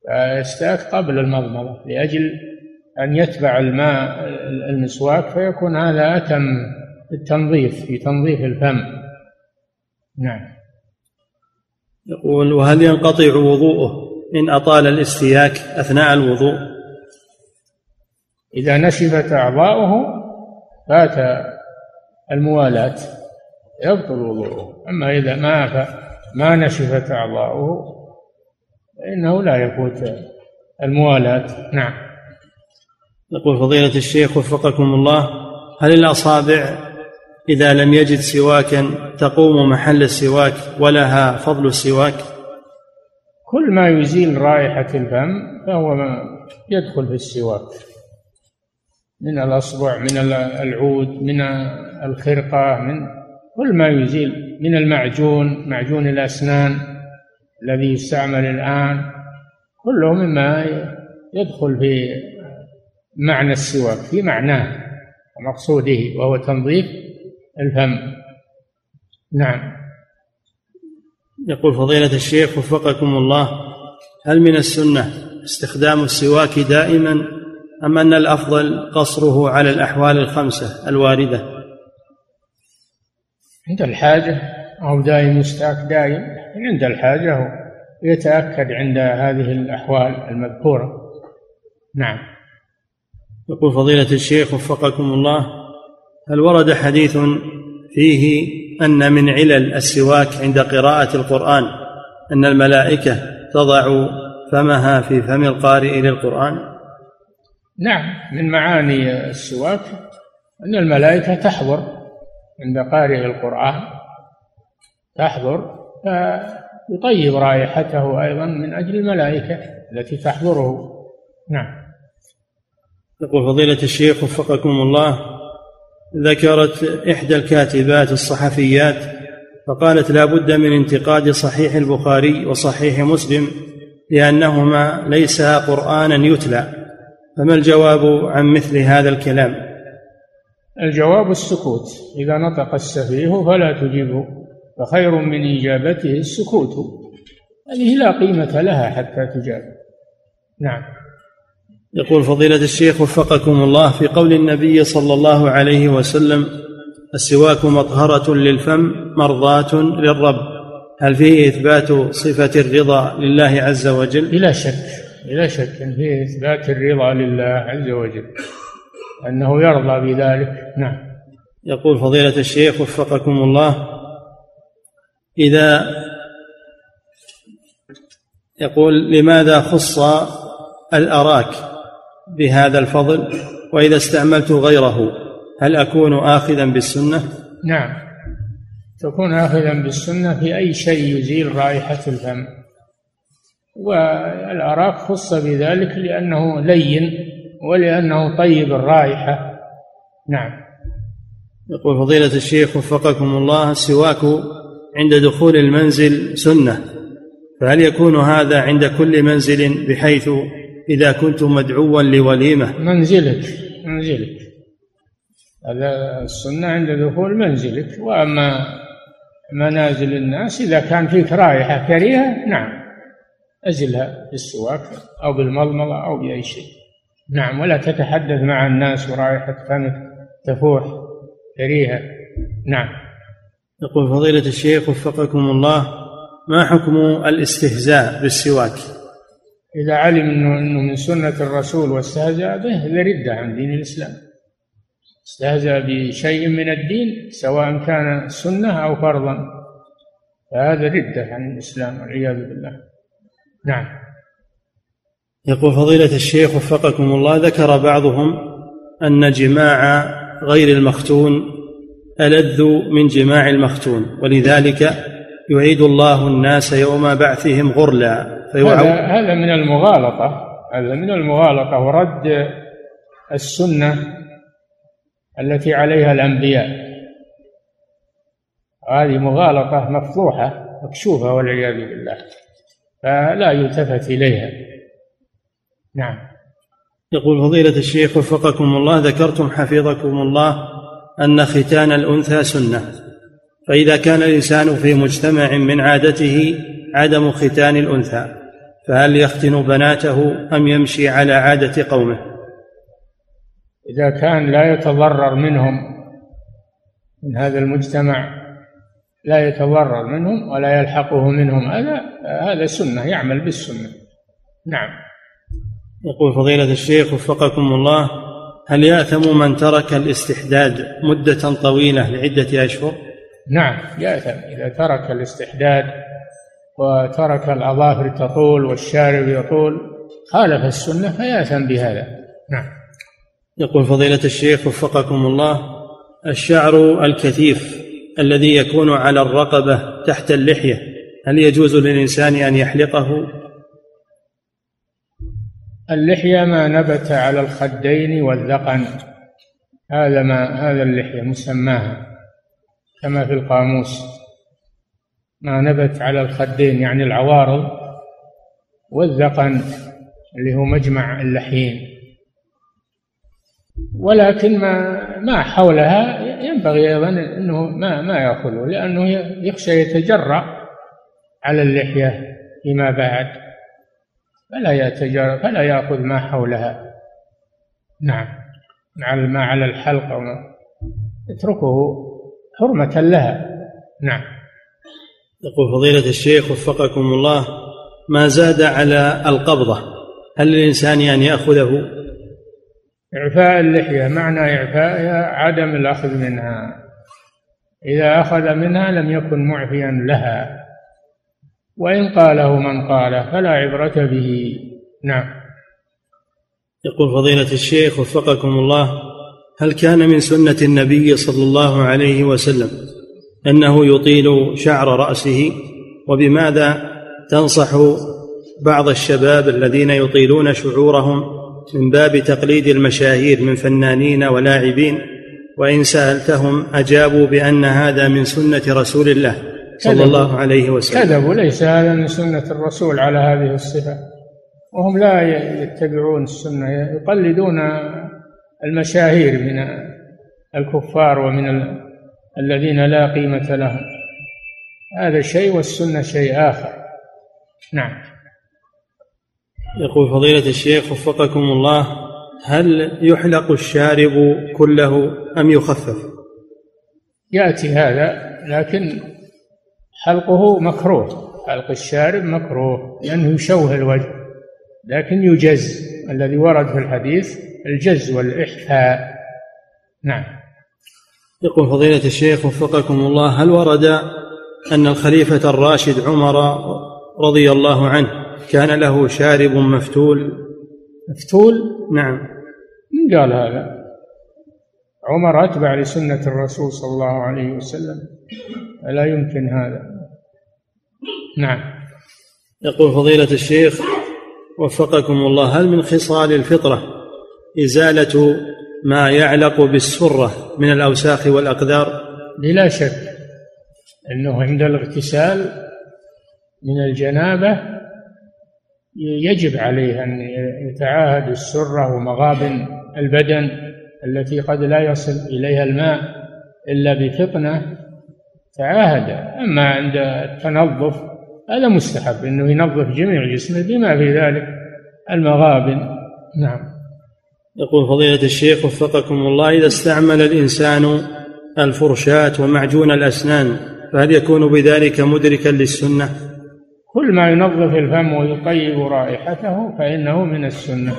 فيستاك قبل المضمضة لأجل أن يتبع الماء المسواك فيكون هذا أتم التنظيف في تنظيف الفم. نعم. يقول وهل ينقطع وضوءه إن أطال الاستياك أثناء الوضوء؟ إذا نشفت أعضاؤه فات الموالاة. يبطل وضوءه أما إذا ما ما نشفت أعضاؤه فإنه لا يفوت الموالاة. نعم. يقول فضيلة الشيخ وفقكم الله هل الأصابع إذا لم يجد سواكا تقوم محل السواك ولها فضل السواك؟ كل ما يزيل رائحة الفم فهو ما يدخل في السواك. من الأصبع من العود من الخرقة من كل ما يزيل من المعجون معجون الأسنان الذي يستعمل الآن كله مما يدخل في معنى السواك في معناه ومقصوده وهو تنظيف الفم. نعم. يقول فضيلة الشيخ وفقكم الله هل من السنة استخدام السواك دائما أم أن الأفضل قصره على الأحوال الخمسة الواردة؟ عند الحاجة أو دائم يستاك دائم عند الحاجة يتأكد عند هذه الأحوال المذكورة. نعم. يقول فضيلة الشيخ وفقكم الله هل ورد حديث فيه أن من علل السواك عند قراءة القرآن أن الملائكة تضع فمها في فم القارئ للقرآن؟ نعم. من معاني السواك أن الملائكة تحضر. عند قارئ القرآن تحضر فيطيب رائحته أيضا من أجل الملائكة التي تحضره. نعم. يقول فضيلة الشيخ وفقكم الله ذكرت إحدى الكاتبات الصحفيات فقالت لا بد من انتقاد صحيح البخاري وصحيح مسلم لأنهما ليسا قرآنا يتلى فما الجواب عن مثل هذا الكلام؟ الجواب السكوت. إذا نطق السفيه فلا تجيبه فخير من إجابته السكوت. هذه لا قيمة لها حتى تجاب. نعم. يقول فضيلة الشيخ وفقكم الله في قول النبي صلى الله عليه وسلم السواك مطهرة للفم مرضاة للرب. هل فيه إثبات صفة الرضا لله عز وجل؟ بلا شك بلا شك فيه إثبات الرضا لله عز وجل. أنه يرضى بذلك. نعم. يقول فضيلة الشيخ وفقكم الله إذا يقول لماذا خص الأراك بهذا الفضل وإذا استعملت غيره؟ هل أكون اخذا بالسنة؟ نعم. تكون اخذا بالسنة في أي شيء يزيل رائحة الفم. والأراك خص بذلك لأنه لين ولأنه طيب الرائحة. نعم. يقول فضيلة الشيخ وفقكم الله السواك عند دخول المنزل سنة فهل يكون هذا عند كل منزل بحيث إذا كنت مدعوا لوليمة؟ منزلك منزلك. هذا السنة عند دخول منزلك. وأما منازل الناس إذا كان فيك رائحة كريهة نعم أزلها بالسواك أو بالمضمضة أو بأي شيء. نعم ولا تتحدث مع الناس ورائحة فمك تفوح كريهة نعم. يقول فضيلة الشيخ وفقكم الله ما حكم الاستهزاء بالسواك؟ إذا علم أنه, إنه من سنة الرسول واستهزأ به لردة عن دين الإسلام. استهزأ بشيء من الدين سواء كان سنة أو فرضا. فهذا ردة عن الإسلام والعياذ بالله. نعم. يقول فضيلة الشيخ وفقكم الله ذكر بعضهم أن جماع غير المختون ألذ من جماع المختون ولذلك يعيد الله الناس يوم بعثهم غرلا هذا هذا من المغالطة هذا من المغالطة ورد السنة التي عليها الأنبياء. هذه مغالطة مفضوحة مكشوفة والعياذ بالله فلا يلتفت إليها. نعم. يقول فضيلة الشيخ وفقكم الله ذكرتم حفظكم الله أن ختان الأنثى سنة. فإذا كان الإنسان في مجتمع من عادته عدم ختان الأنثى فهل يختن بناته أم يمشي على عادة قومه؟ إذا كان لا يتضرر منهم من هذا المجتمع لا يتضرر منهم ولا يلحقه منهم هذا هذا سنة يعمل بالسنة. نعم. يقول فضيلة الشيخ وفقكم الله هل يأثم من ترك الاستحداد مدة طويلة لعدة أشهر؟ نعم يأثم إذا ترك الاستحداد وترك الأظافر تطول والشارب يطول خالف السنة فيأثم بهذا. نعم. يقول فضيلة الشيخ وفقكم الله الشعر الكثيف الذي يكون على الرقبة تحت اللحية هل يجوز للإنسان أن يحلقه؟ اللحية ما نبت على الخدين والذقن. هذا ما هذا اللحية مسماها كما في القاموس. ما نبت على الخدين يعني العوارض والذقن اللي هو مجمع اللحيين. ولكن ما ما حولها ينبغي أيضا إنه ما ما ياخذه لأنه يخشى يتجرأ على اللحية فيما بعد. فلا يتجرا فلا يأخذ ما حولها. نعم. مع ما على الحلق وما اتركه حرمة لها. نعم. يقول فضيلة الشيخ وفقكم الله ما زاد على القبضة؟ هل للإنسان أن يأخذه؟ إعفاء اللحية معنى إعفائها عدم الأخذ منها. إذا أخذ منها لم يكن معفيا لها. وإن قاله من قاله فلا عبرة به. نعم. يقول فضيلة الشيخ وفقكم الله هل كان من سنة النبي صلى الله عليه وسلم أنه يطيل شعر رأسه؟ وبماذا تنصح بعض الشباب الذين يطيلون شعورهم من باب تقليد المشاهير من فنانين ولاعبين؟ وإن سألتهم أجابوا بأن هذا من سنة رسول الله. صلى الله عليه وسلم. كذبوا ليس هذا من سنة الرسول على هذه الصفة. وهم لا يتبعون السنة يقلدون المشاهير من الكفار ومن الذين لا قيمة لهم. هذا شيء والسنة شيء آخر. نعم. يقول فضيلة الشيخ وفقكم الله هل يحلق الشارب كله أم يخفف؟ يأتي هذا لكن حلقه مكروه حلق الشارب مكروه لأنه يشوه الوجه لكن يجز. الذي ورد في الحديث الجز والإحفاء. نعم. يقول فضيلة الشيخ وفقكم الله هل ورد أن الخليفة الراشد عمر رضي الله عنه كان له شارب مفتول؟ مفتول؟ نعم. من قال هذا؟ عمر أتبع لسنة الرسول صلى الله عليه وسلم. لا يمكن هذا. نعم. يقول فضيلة الشيخ وفقكم الله هل من خصال الفطرة إزالة ما يعلق بالسرة من الأوساخ والأقدار؟ بلا شك أنه عند الاغتسال من الجنابة يجب عليه أن يتعاهد السرة ومغابن البدن التي قد لا يصل إليها الماء إلا بفطنة تعاهد. أما عند التنظف هذا مستحب أنه ينظف جميع جسمه بما في ذلك المغابن. نعم. يقول فضيلة الشيخ وفقكم الله إذا استعمل الإنسان الفرشاة ومعجون الأسنان فهل يكون بذلك مدركا للسنة؟ كل ما ينظف الفم ويطيب رائحته فإنه من السنة.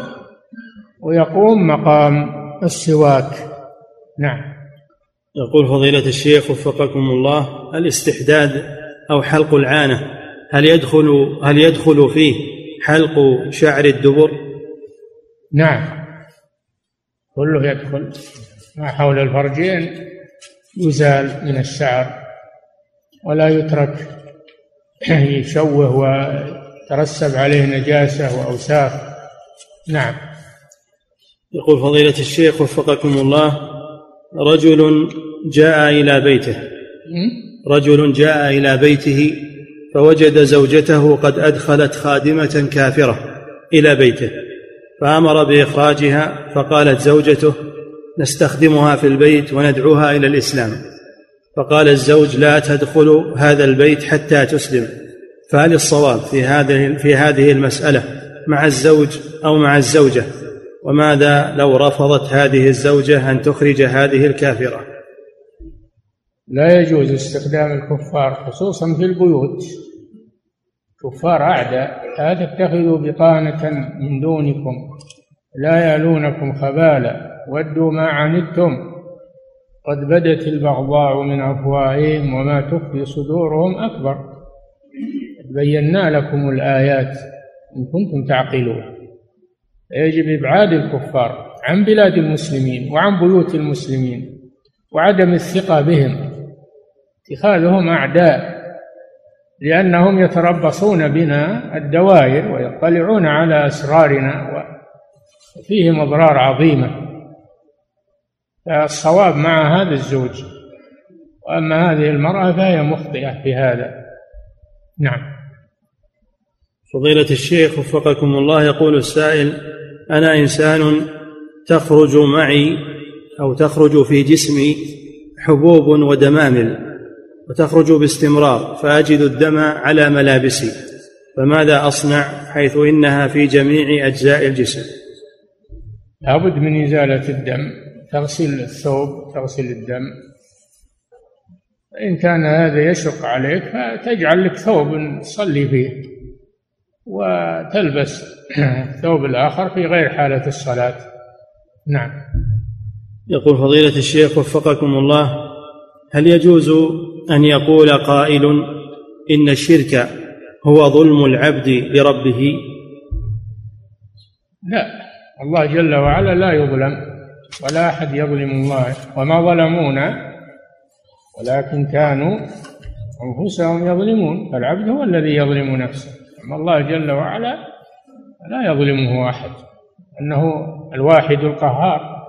ويقوم مقام السواك. نعم. يقول فضيلة الشيخ وفقكم الله الاستحداد أو حلق العانة هل يدخل هل يدخل فيه حلق شعر الدبر؟ نعم. كله يدخل. ما حول الفرجين يزال من الشعر ولا يترك يشوه وترسب عليه نجاسة وأوساخ. نعم. يقول فضيلة الشيخ وفقكم الله رجل جاء إلى بيته. رجل جاء إلى بيته فوجد زوجته قد أدخلت خادمة كافرة إلى بيته فأمر بإخراجها فقالت زوجته نستخدمها في البيت وندعوها إلى الإسلام. فقال الزوج لا تدخل هذا البيت حتى تسلم. فهل الصواب في هذه في هذه المسألة مع الزوج أو مع الزوجة؟ وماذا لو رفضت هذه الزوجة أن تخرج هذه الكافرة؟ لا يجوز استخدام الكفار خصوصا في البيوت. كفار أعداء لا تتخذوا بطانة من دونكم لا يلونكم خبالا ودوا ما عنتم. قد بدت البغضاء من أفواههم وما تخفي صدورهم أكبر. بينا لكم الآيات إن كنتم تعقلون. يجب إبعاد الكفار عن بلاد المسلمين وعن بيوت المسلمين وعدم الثقة بهم. اتخاذهم أعداء لأنهم يتربصون بنا الدوائر ويطلعون على أسرارنا وفيهم أضرار عظيمة. فالصواب مع هذا الزوج وأما هذه المرأة فهي مخطئة في هذا. نعم. فضيلة الشيخ وفقكم الله يقول السائل أنا إنسان تخرج معي أو تخرج في جسمي حبوب ودمامل وتخرج باستمرار فأجد الدم على ملابسي فماذا أصنع حيث إنها في جميع أجزاء الجسم؟ لابد من إزالة الدم تغسل الثوب تغسل الدم. إن كان هذا يشق عليك فتجعل لك ثوب تصلي فيه وتلبس الثوب الآخر في غير حالة الصلاة. نعم. يقول فضيلة الشيخ وفقكم الله هل يجوز أن يقول قائل إن الشرك هو ظلم العبد لربه؟ لا. الله جل وعلا لا يظلم ولا أحد يظلم الله. وما ظلمونا ولكن كانوا أنفسهم يظلمون. فالعبد هو الذي يظلم نفسه. أما الله جل وعلا لا يظلمه أحد أنه الواحد القهار.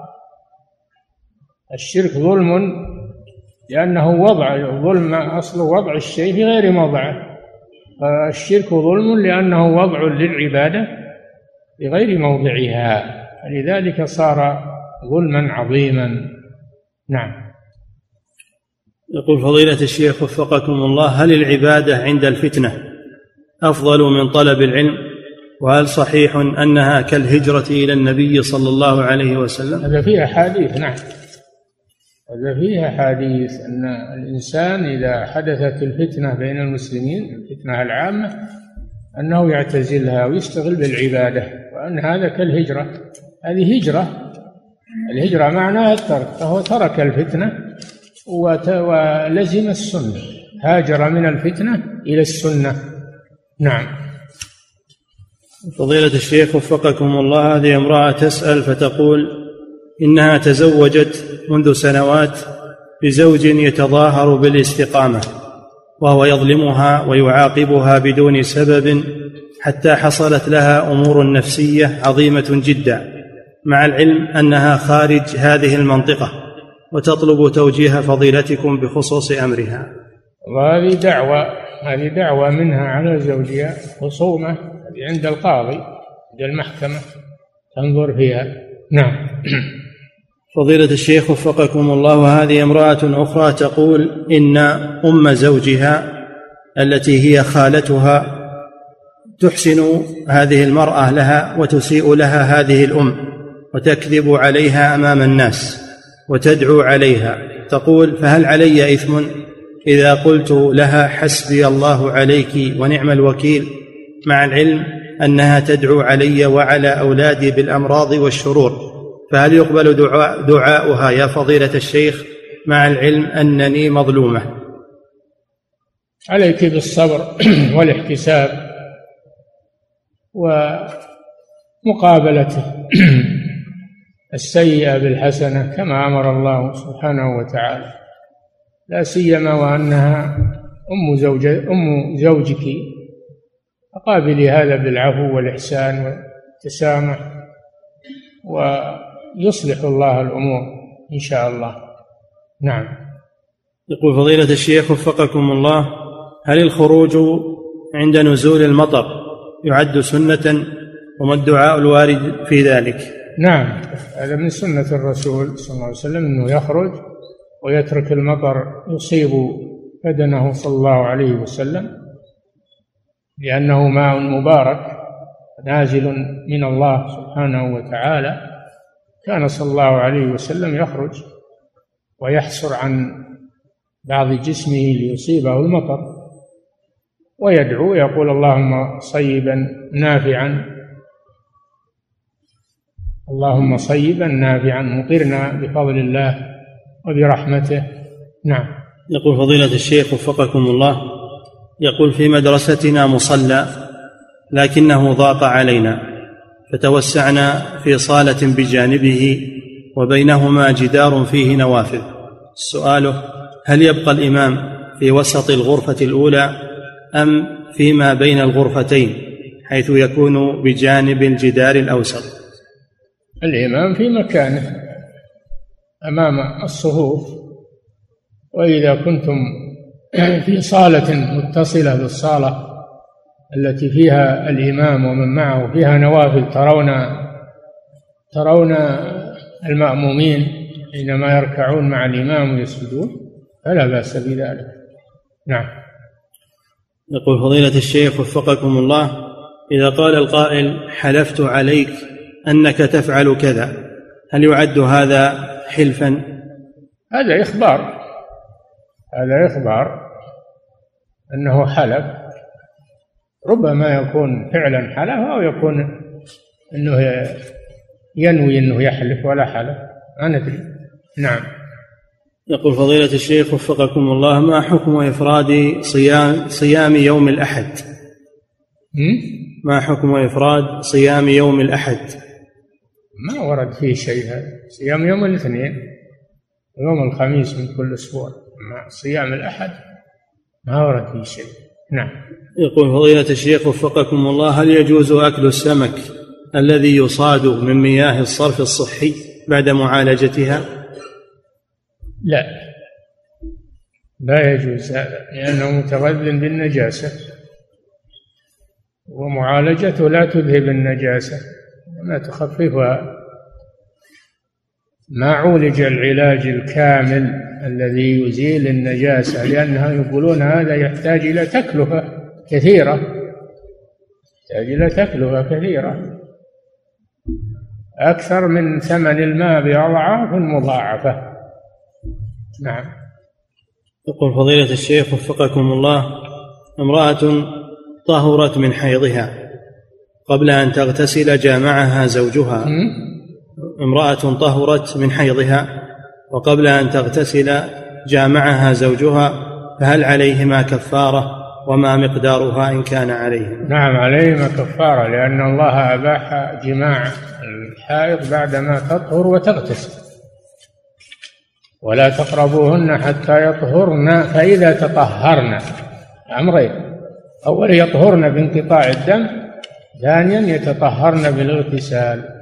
الشرك ظلم لأنه وضع ظلم أصل وضع الشيء في غير موضعه. فالشرك ظلم لأنه وضع للعبادة في غير موضعها. فلذلك صار ظلما عظيما. نعم. يقول فضيلة الشيخ وفقكم الله هل العبادة عند الفتنة أفضل من طلب العلم؟ وهل صحيح أنها كالهجرة إلى النبي صلى الله عليه وسلم؟ هذا فيها حديث نعم. هذا فيها حديث أن الإنسان إذا حدثت الفتنة بين المسلمين الفتنة العامة أنه يعتزلها ويشتغل بالعبادة وأن هذا كالهجرة. هذه هجرة. الهجرة معناها الترك فهو ترك الفتنة ولزم السنة. هاجر من الفتنة إلى السنة. نعم. فضيلة الشيخ وفقكم الله هذه امرأة تسأل فتقول إنها تزوجت منذ سنوات بزوج يتظاهر بالاستقامة وهو يظلمها ويعاقبها بدون سبب حتى حصلت لها أمور نفسية عظيمة جدا مع العلم أنها خارج هذه المنطقة وتطلب توجيه فضيلتكم بخصوص أمرها. وهذه دعوة هذه دعوة منها على زوجها خصومة عند القاضي عند المحكمة تنظر فيها نعم. فضيلة الشيخ وفقكم الله وهذه امرأة أخرى تقول إن أم زوجها التي هي خالتها تحسن هذه المرأة لها وتسيء لها هذه الأم وتكذب عليها أمام الناس وتدعو عليها. تقول فهل علي إثم إذا قلت لها حسبي الله عليك ونعم الوكيل؟ مع العلم أنها تدعو علي وعلى أولادي بالأمراض والشرور فهل يقبل دعاء دعاؤها يا فضيلة الشيخ مع العلم أنني مظلومة؟ عليك بالصبر <clears throat> والاحتساب ومقابلته <clears throat> السيئة بالحسنة كما أمر الله سبحانه وتعالى لا سيما وأنها أم زوج أم زوجك فقابلي هذا بالعفو والإحسان والتسامح ويصلح الله الأمور إن شاء الله. نعم. يقول فضيلة الشيخ وفقكم الله هل الخروج عند نزول المطر يعد سنة وما الدعاء الوارد في ذلك؟ نعم. هذا من سنة الرسول صلى الله عليه وسلم أنه يخرج ويترك المطر يصيب بدنه صلى الله عليه وسلم. لأنه ماء مبارك نازل من الله سبحانه وتعالى. كان صلى الله عليه وسلم يخرج ويحسر عن بعض جسمه ليصيبه المطر ويدعو يقول اللهم صيبا نافعا اللهم صيبا نافعا مطرنا بفضل الله وبرحمته. نعم. يقول فضيلة الشيخ وفقكم الله يقول في مدرستنا مصلى لكنه ضاق علينا فتوسعنا في صالة بجانبه وبينهما جدار فيه نوافذ. سؤاله هل يبقى الإمام في وسط الغرفة الأولى أم فيما بين الغرفتين حيث يكون بجانب الجدار الأوسط؟ الإمام في مكانه أمام الصفوف وإذا كنتم في صالة متصلة بالصالة التي فيها الإمام ومن معه فيها نوافل ترون ترون المأمومين حينما يركعون مع الإمام ويسجدون فلا بأس بذلك. نعم. يقول فضيلة الشيخ وفقكم الله إذا قال القائل حلفت عليك أنك تفعل كذا هل يعد هذا حلفا؟ هذا إخبار. هذا إخبار. أنه حلف ربما يكون فعلا حلف أو يكون أنه ينوي أنه يحلف ولا حلف ما ندري. نعم. يقول فضيلة الشيخ وفقكم الله ما حكم إفراد صيام صيام يوم الأحد؟ ما حكم إفراد صيام يوم الأحد؟ ما ورد فيه شيء هذا. صيام يوم الاثنين يوم الخميس من كل أسبوع. ما صيام الأحد ما ورد فيه شيء. نعم. يقول فضيلة الشيخ وفقكم الله هل يجوز أكل السمك الذي يصاد من مياه الصرف الصحي بعد معالجتها؟ لا. لا يجوز هذا لأنه متغذ بالنجاسة. ومعالجته لا تذهب النجاسة ما تخففها. ما عولج العلاج الكامل الذي يزيل النجاسة لأنها يقولون هذا يحتاج إلى تكلفة كثيرة. يحتاج إلى تكلفة كثيرة. أكثر من ثمن الماء بأضعاف مضاعفة. نعم. يقول فضيلة الشيخ وفقكم الله امرأة طهرت من حيضها قبل أن تغتسل جامعها زوجها. امرأة طهرت من حيضها وقبل أن تغتسل جامعها زوجها فهل عليهما كفارة وما مقدارها إن كان عليهما؟ نعم عليهما كفارة لأن الله أباح جماع الحائض بعدما تطهر وتغتسل. ولا تقربوهن حتى يطهرن فإذا تطهرن أمرين. أولا يطهرن بانقطاع الدم ثانيا يتطهرن بالاغتسال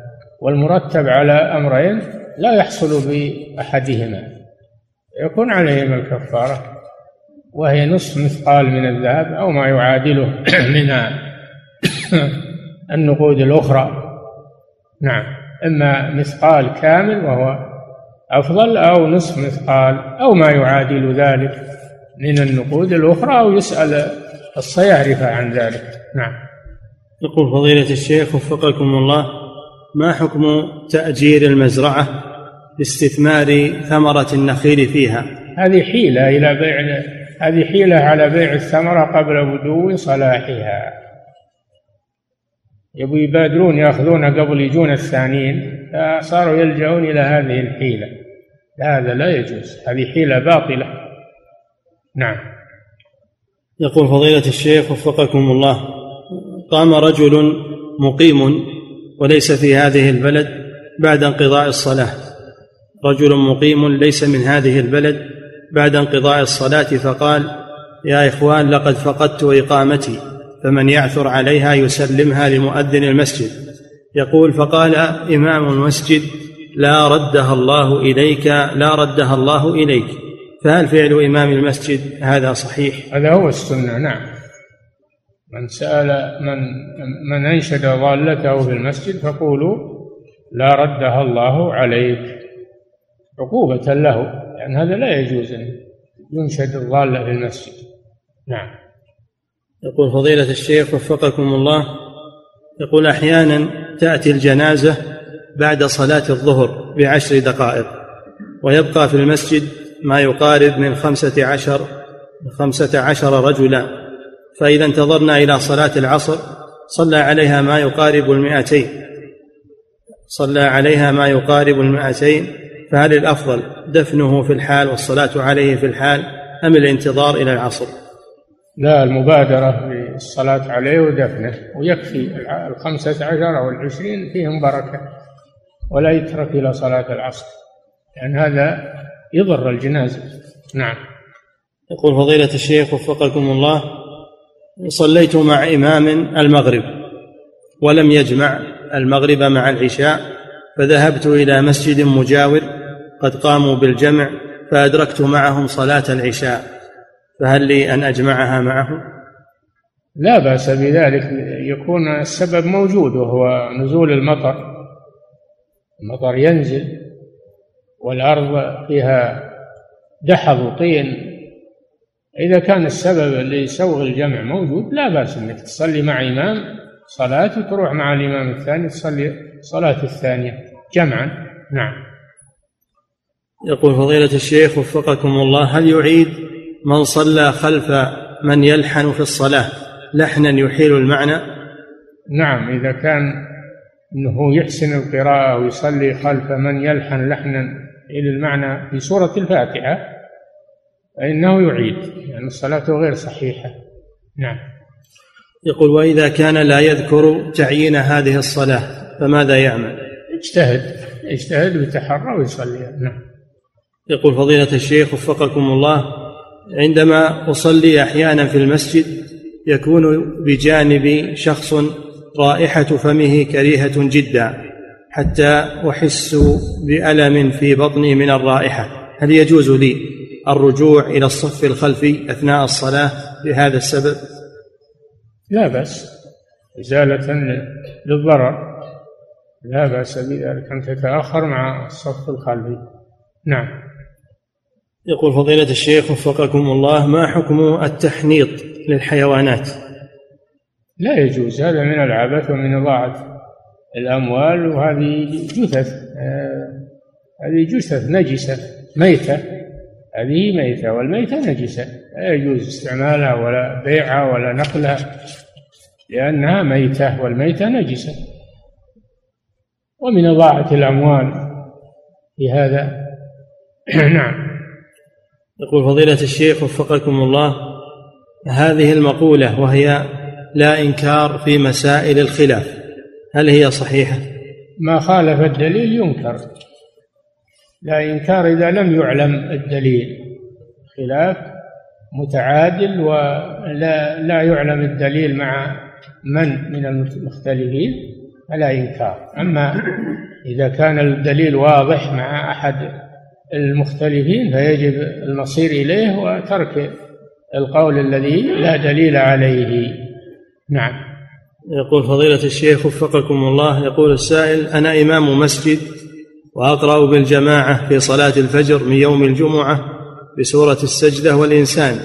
والمرتب على أمرين لا يحصل بأحدهما. يكون عليهما الكفارة وهي نصف مثقال من الذهب أو ما يعادله <clears throat> من النقود الأخرى. نعم إما مثقال كامل وهو أفضل أو نصف مثقال أو ما يعادل ذلك من النقود الأخرى أو يسأل الصيارفة عن ذلك. نعم. يقول فضيلة الشيخ وفقكم الله ما حكم تأجير المزرعة لاستثمار ثمرة النخيل فيها؟ هذه حيلة إلى بيع هذه حيلة على بيع الثمرة قبل بدو صلاحها. يبوا يبادرون يأخذون قبل يجون الثانيين فصاروا يلجؤون إلى هذه الحيلة. هذا لا يجوز هذه حيلة باطلة. نعم. يقول فضيلة الشيخ وفقكم الله قام رجل مقيم وليس في هذه البلد بعد انقضاء الصلاة. رجل مقيم ليس من هذه البلد بعد انقضاء الصلاة فقال يا إخوان لقد فقدت إقامتي فمن يعثر عليها يسلمها لمؤذن المسجد. يقول فقال إمام المسجد لا ردها الله إليك لا ردها الله إليك. فهل فعل إمام المسجد هذا صحيح؟ هذا هو السنة نعم. من سأل من من أنشد ضالته في المسجد فقولوا لا ردها الله عليك. عقوبة له لأن هذا لا يجوز أن ينشد الضالة في المسجد. نعم. يقول فضيلة الشيخ وفقكم الله يقول أحيانا تأتي الجنازة بعد صلاة الظهر بعشر دقائق ويبقى في المسجد ما يقارب من خمسة عشر خمسة عشر رجلا. فإذا انتظرنا إلى صلاة العصر صلى عليها ما يقارب المئتين. صلى عليها ما يقارب المئتين فهل الأفضل دفنه في الحال والصلاة عليه في الحال أم الانتظار إلى العصر؟ لا المبادرة بالصلاة عليه ودفنه ويكفي الخمسة عشر أو العشرين فيهم بركة ولا يترك إلى صلاة العصر لأن هذا يضر الجنازة. نعم. يقول فضيلة الشيخ وفقكم الله صليت مع إمام المغرب ولم يجمع المغرب مع العشاء فذهبت إلى مسجد مجاور قد قاموا بالجمع فأدركت معهم صلاة العشاء فهل لي أن أجمعها معهم؟ لا بأس بذلك يكون السبب موجود وهو نزول المطر. المطر ينزل والأرض فيها دحض وطين إذا كان السبب اللي يسوغ الجمع موجود لا بأس أنك تصلي مع إمام صلاة وتروح مع الإمام الثاني تصلي صلاة الثانية جمعا. نعم. يقول فضيلة الشيخ وفقكم الله هل يعيد من صلى خلف من يلحن في الصلاة لحنا يحيل المعنى؟ نعم إذا كان أنه يحسن القراءة ويصلي خلف من يلحن لحنا إلى المعنى في سورة الفاتحة فإنه يعيد لأن يعني الصلاة غير صحيحة. نعم. يقول وإذا كان لا يذكر تعيين هذه الصلاة فماذا يعمل؟ اجتهد اجتهد ويتحرى ويصلي. نعم. يقول فضيلة الشيخ وفقكم الله عندما أصلي أحيانا في المسجد يكون بجانبي شخص رائحة فمه كريهة جدا حتى أحس بألم في بطني من الرائحة. هل يجوز لي الرجوع إلى الصف الخلفي أثناء الصلاة لهذا السبب؟ لا بأس. إزالة للضرر. لا بأس بذلك. أن تتأخر مع الصف الخلفي. نعم. يقول فضيلة الشيخ وفقكم الله ما حكم التحنيط للحيوانات؟ لا يجوز. هذا من العبث ومن إضاعة الأموال وهذه جثث. آه هذه جثث نجسة ميتة. هذه ميتة والميتة نجسة لا يجوز استعمالها ولا بيعها ولا نقلها لأنها ميتة والميتة نجسة. ومن إضاعة الأموال في هذا. <clears throat> نعم. يقول فضيلة الشيخ وفقكم الله هذه المقولة وهي لا إنكار في مسائل الخلاف هل هي صحيحة؟ ما خالف الدليل ينكر. لا إنكار إذا لم يعلم الدليل خلاف متعادل ولا لا يعلم الدليل مع من من المختلفين فلا إنكار. أما إذا كان الدليل واضح مع أحد المختلفين فيجب المصير إليه وترك القول الذي لا دليل عليه. نعم. يقول فضيلة الشيخ وفقكم الله يقول السائل أنا إمام مسجد وأقرأ بالجماعة في صلاة الفجر من يوم الجمعة بسورة السجدة والإنسان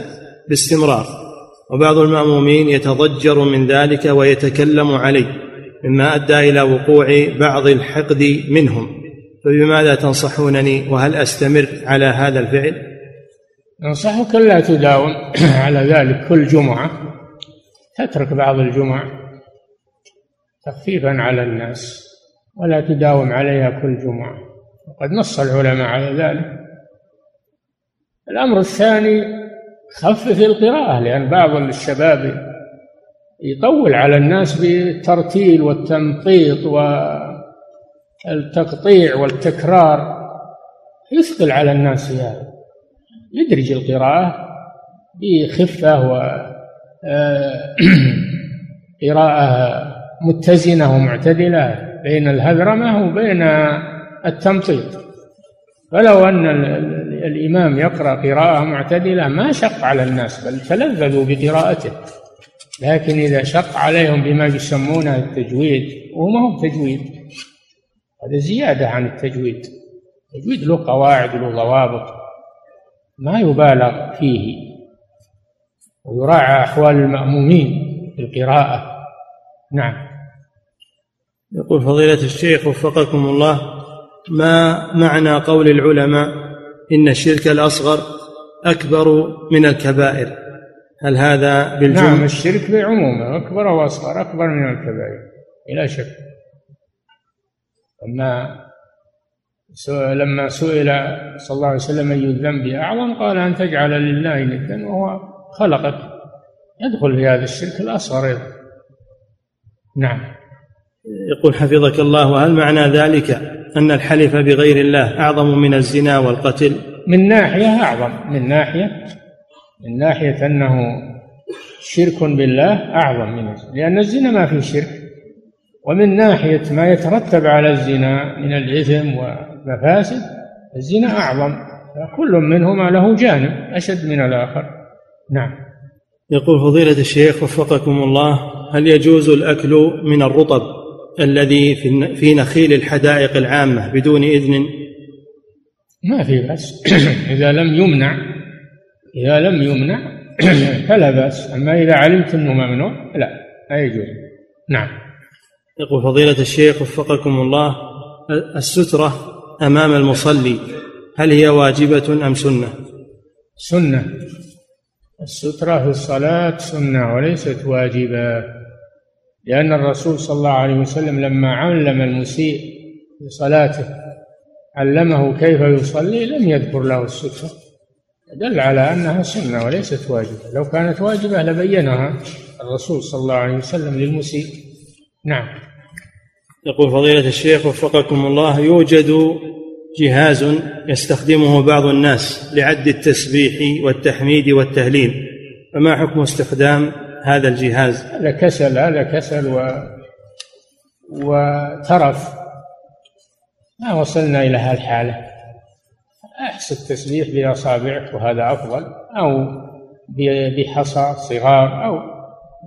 باستمرار. وبعض المأمومين يتضجر من ذلك ويتكلم عليه مما أدى إلى وقوع بعض الحقد منهم. فبماذا تنصحونني وهل أستمر على هذا الفعل؟ أنصحك لا تداوم <clears throat> على ذلك كل جمعة تترك بعض الجمع تخفيفا على الناس ولا تداوم عليها كل جمعة. وقد نص العلماء على ذلك. الأمر الثاني خفف القراءة لأن بعض الشباب يطول على الناس بالترتيل والتمطيط والتقطيع والتكرار. يثقل على الناس هذا. يدرج القراءة بخفة و آه، <coughs> قراءة متزنة ومعتدلة. بين الهذرمة وبين التمطيط. فلو أن الإمام يقرأ قراءة معتدلة ما شق على الناس بل تلذذوا بقراءته. لكن إذا شق عليهم بما يسمونه التجويد وهو ما هو تجويد هذا زيادة عن التجويد. التجويد له قواعد وله ضوابط ما يبالغ فيه. ويراعى أحوال المأمومين في القراءة. نعم. يقول فضيلة الشيخ وفقكم الله ما معنى قول العلماء إن الشرك الأصغر أكبر من الكبائر؟ هل هذا بالجمع نعم الشرك بعمومه أكبر وأصغر أكبر من الكبائر بلا شك. لما لما سئل صلى الله عليه وسلم أي الذنب أعظم قال أن تجعل لله ندا وهو خلقك. يدخل في هذا الشرك الأصغر نعم. يقول حفظك الله هل معنى ذلك أن الحلف بغير الله أعظم من الزنا والقتل. من ناحية أعظم من ناحية من ناحية أنه شرك بالله أعظم من الزنا لأن الزنا ما فيه شرك. ومن ناحية ما يترتب على الزنا من الإثم والمفاسد الزنا أعظم. فكل منهما له جانب أشد من الآخر. نعم. يقول فضيلة الشيخ وفقكم الله هل يجوز الأكل من الرطب؟ الذي في نخيل الحدائق العامة بدون إذن؟ ما في بأس. <clears throat> إذا لم يمنع إذا لم يمنع <clears throat> فلا بأس. أما إذا علمت أنه ممنوع لا لا يجوز. نعم. يقول فضيلة الشيخ وفقكم الله السترة أمام المصلي هل هي واجبة أم سنة؟ سنة. السترة في الصلاة سنة وليست واجبة. لأن الرسول صلى الله عليه وسلم لما علم المسيء في صلاته علمه كيف يصلي لم يذكر له السترة دل على أنها سنة وليست واجبة. لو كانت واجبة لبينها الرسول صلى الله عليه وسلم للمسيء. نعم. يقول فضيلة الشيخ وفقكم الله يوجد جهاز يستخدمه بعض الناس لعد التسبيح والتحميد والتهليل فما حكم استخدام هذا الجهاز؟ هذا كسل هذا كسل و وترف ما وصلنا إلى هالحالة. أحس التسبيح بأصابعك وهذا أفضل أو بحصى صغار أو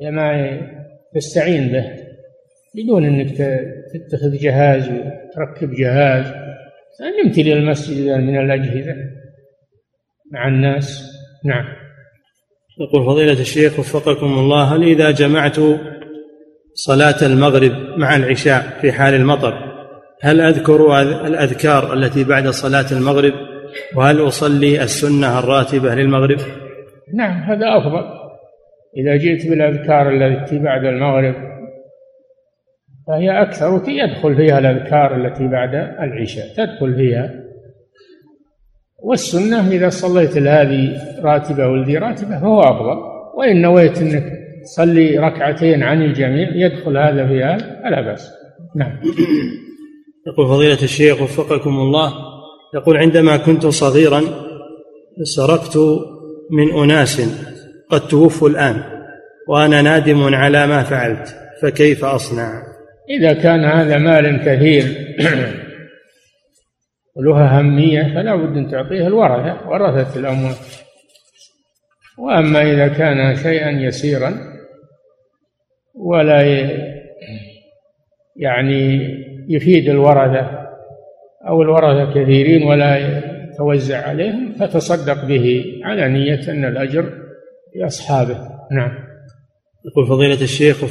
بما تستعين به. بدون أنك تتخذ جهاز وتركب جهاز. نمتلي المسجد من الأجهزة مع الناس. نعم. يقول فضيلة الشيخ وفقكم الله هل إذا جمعت صلاة المغرب مع العشاء في حال المطر هل أذكر الأذكار التي بعد صلاة المغرب؟ وهل أصلي السنة الراتبة للمغرب؟ نعم هذا أفضل. إذا جئت بالأذكار التي بعد المغرب فهي أكثر يدخل فيها الأذكار التي بعد العشاء تدخل فيها والسنة إذا صليت هذه راتبة والذي راتبة فهو أفضل. وإن نويت أنك تصلي ركعتين عن الجميع يدخل هذا في هذا فلا بأس. نعم. يقول فضيلة الشيخ وفقكم الله يقول عندما كنت صغيرا سرقت من أناس قد توفوا الآن وأنا نادم على ما فعلت فكيف أصنع؟ إذا كان هذا مال كثير وله أهمية فلا بد أن تعطيه الورثة ورثة الأموال. وأما إذا كان شيئا يسيرا ولا يعني يفيد الورثة أو الورثة كثيرين ولا يتوزع عليهم فتصدق به على نية أن الأجر لأصحابه. نعم. يقول فضيلة الشيخ